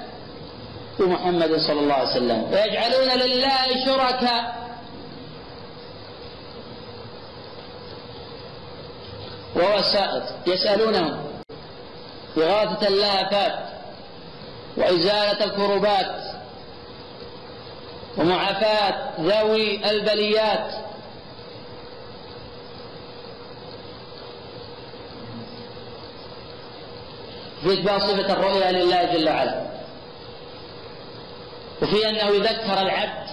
بمحمد صلى الله عليه وسلم. ويجعلون لله شركاء. ووسائط يسألونهم إغاثة اللهفات وإزالة الكربات ومعافاة ذوي البليات. في إثبات صفة الرؤيا لله جل وعلا. وفي أنه يذكر العبد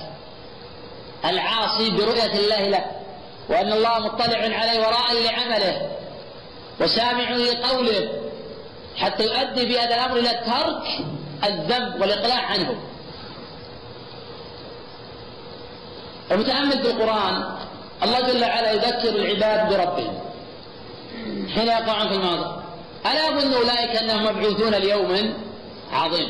العاصي برؤية الله له وأن الله مطلع عليه وراء لعمله. وسامع لقوله حتى يؤدي في هذا الأمر إلى ترك الذنب والإقلاع عنه. المتأمل بالقرآن الله جل وعلا يذكر العباد بربهم. حين يقعون في الماضي ألا يظن أولئك أنهم مبعوثون ليوم عظيم.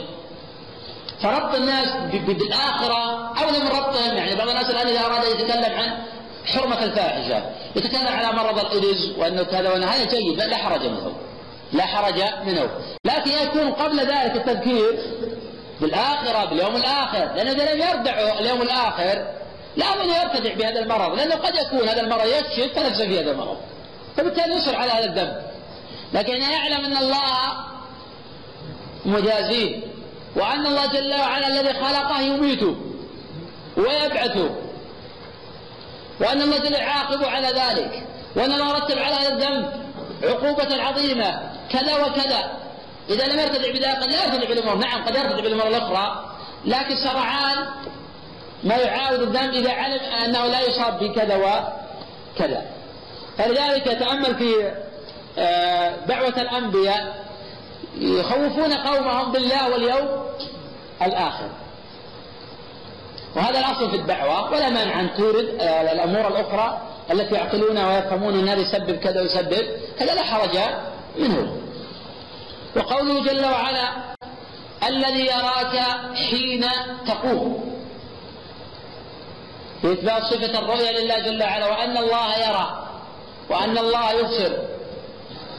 فربط الناس بالآخرة أولى من ربطهم يعني بعض الناس الآن إذا أراد يتكلم عن حرمة الفاحشة. يتكلم على مرض الإيدز وأنه كذا وأنه هذا جيد لا حرج منه. لا حرج منه. لكن يكون قبل ذلك التذكير بالآخرة باليوم الآخر لأنه إذا لم يردع اليوم الآخر لا بد يرتدع بهذا المرض. لأنه قد يكون هذا المرض يكشف فنفسه في هذا المرض. فبالتالي يصر على هذا الذنب. لكن يعلم أن الله مجازيه وأن الله جل وعلا الذي خلقه يميته ويبعثه وأن الله جل يعاقب على ذلك وأن الله رتب على هذا الذنب عقوبة عظيمة كذا وكذا. إذا لم يرتدع بذلك قد لا يرتدع بالأمور نعم قد يرتدع بالأمور الأخرى لكن سرعان ما يعاود الذنب إذا علم أنه لا يصاب بكذا وكذا. فلذلك تأمل في آه، دعوة الأنبياء يخوفون قومهم بالله واليوم الآخر. وهذا الأصل في الدعوة ولا مانع أن تورد آه، الأمور الأخرى التي يعقلونها ويفهمون أن هذا يسبب كذا ويسبب هذا لا حرج منه. وقوله جل وعلا الذي يراك حين تقوم. إثبات صفة الرؤية لله جل وعلا وأن الله يرى وأن الله يبصر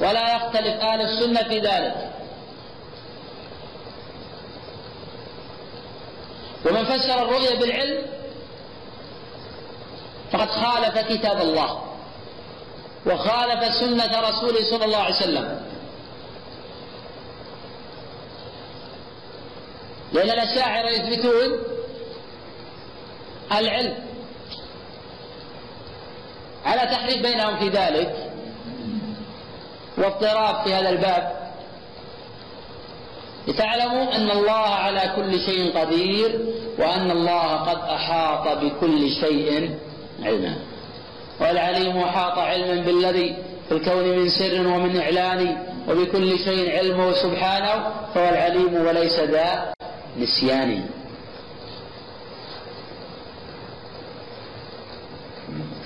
ولا يختلف أهل السنة في ذلك. ومن فسر الرؤيا بالعلم فقد خالف كتاب الله وخالف سنة رسوله صلى الله عليه وسلم. لأن الأشاعرة يثبتون العلم على تحريف بينهم في ذلك واضطراب في هذا الباب. لتعلموا أن الله على كل شيء قدير وأن الله قد أحاط بكل شيء علما. والعليم أحاط علما بالذي في الكون من سر ومن إعلان وبكل شيء علمه سبحانه فهو العليم وليس ذا نسيان.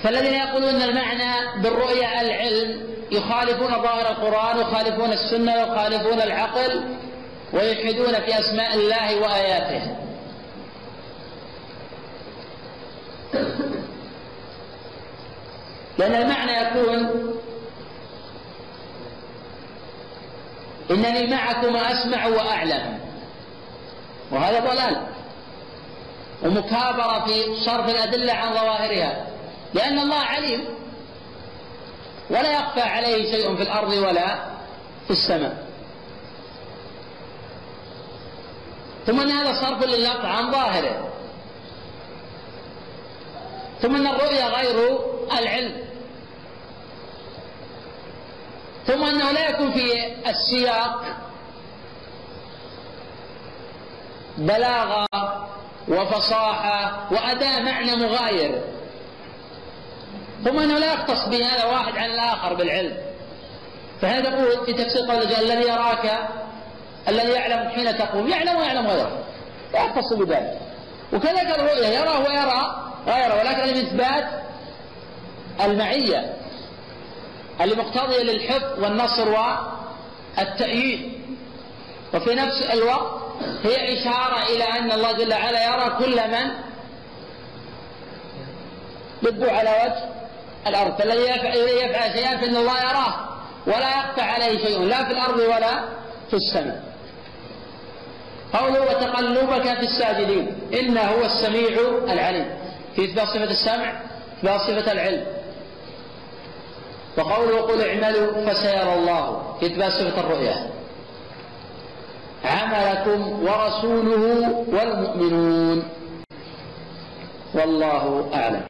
فالذين يقولون المعنى بالرؤيا العلم يخالفون ظاهر القرآن ويخالفون السنة ويخالفون العقل ويلحدون في أسماء الله وآياته. لأن المعنى يكون إنني معكم أسمع وأعلم. وهذا ضلال. ومكابرة في صرف الأدلة عن ظواهرها. لأن الله عليم. ولا يخفى عليه شيء في الأرض ولا في السماء. ثم أن هذا صرف لللفظ عن ظاهره ثم أن الرؤيا غير العلم. ثم أنه لا يكون في السياق بلاغة وفصاحة وأداء معنى مغاير. ثم أنه لا يختص بهذا واحد عن الآخر بالعلم. فهذا يقول في تفسير قول جل الذي يراك الذي يعلم حين تقوم يعلم ويعلم غيره. لا يختص بذلك. وكذلك الرؤيا يرى ويرى غيره ولكن الإثبات المعية اللي مقتضية للحفظ والنصر والتأييد. وفي نفس الوقت هي إشارة إلى أن الله جل وعلا يرى كل من يبدو على وجه الأرض. فالذي يفعل شيئا فإن الله يراه ولا يخفى عليه شيء لا في الأرض ولا في السماء. قوله وتقلبك في الساجدين إنه هو السميع العليم. في إثبات صفة السمع إثبات صفة العلم. وقوله قل اعملوا فسيرى الله في إثبات صفة الرؤيا. عملكم ورسوله والمؤمنون. والله أعلم.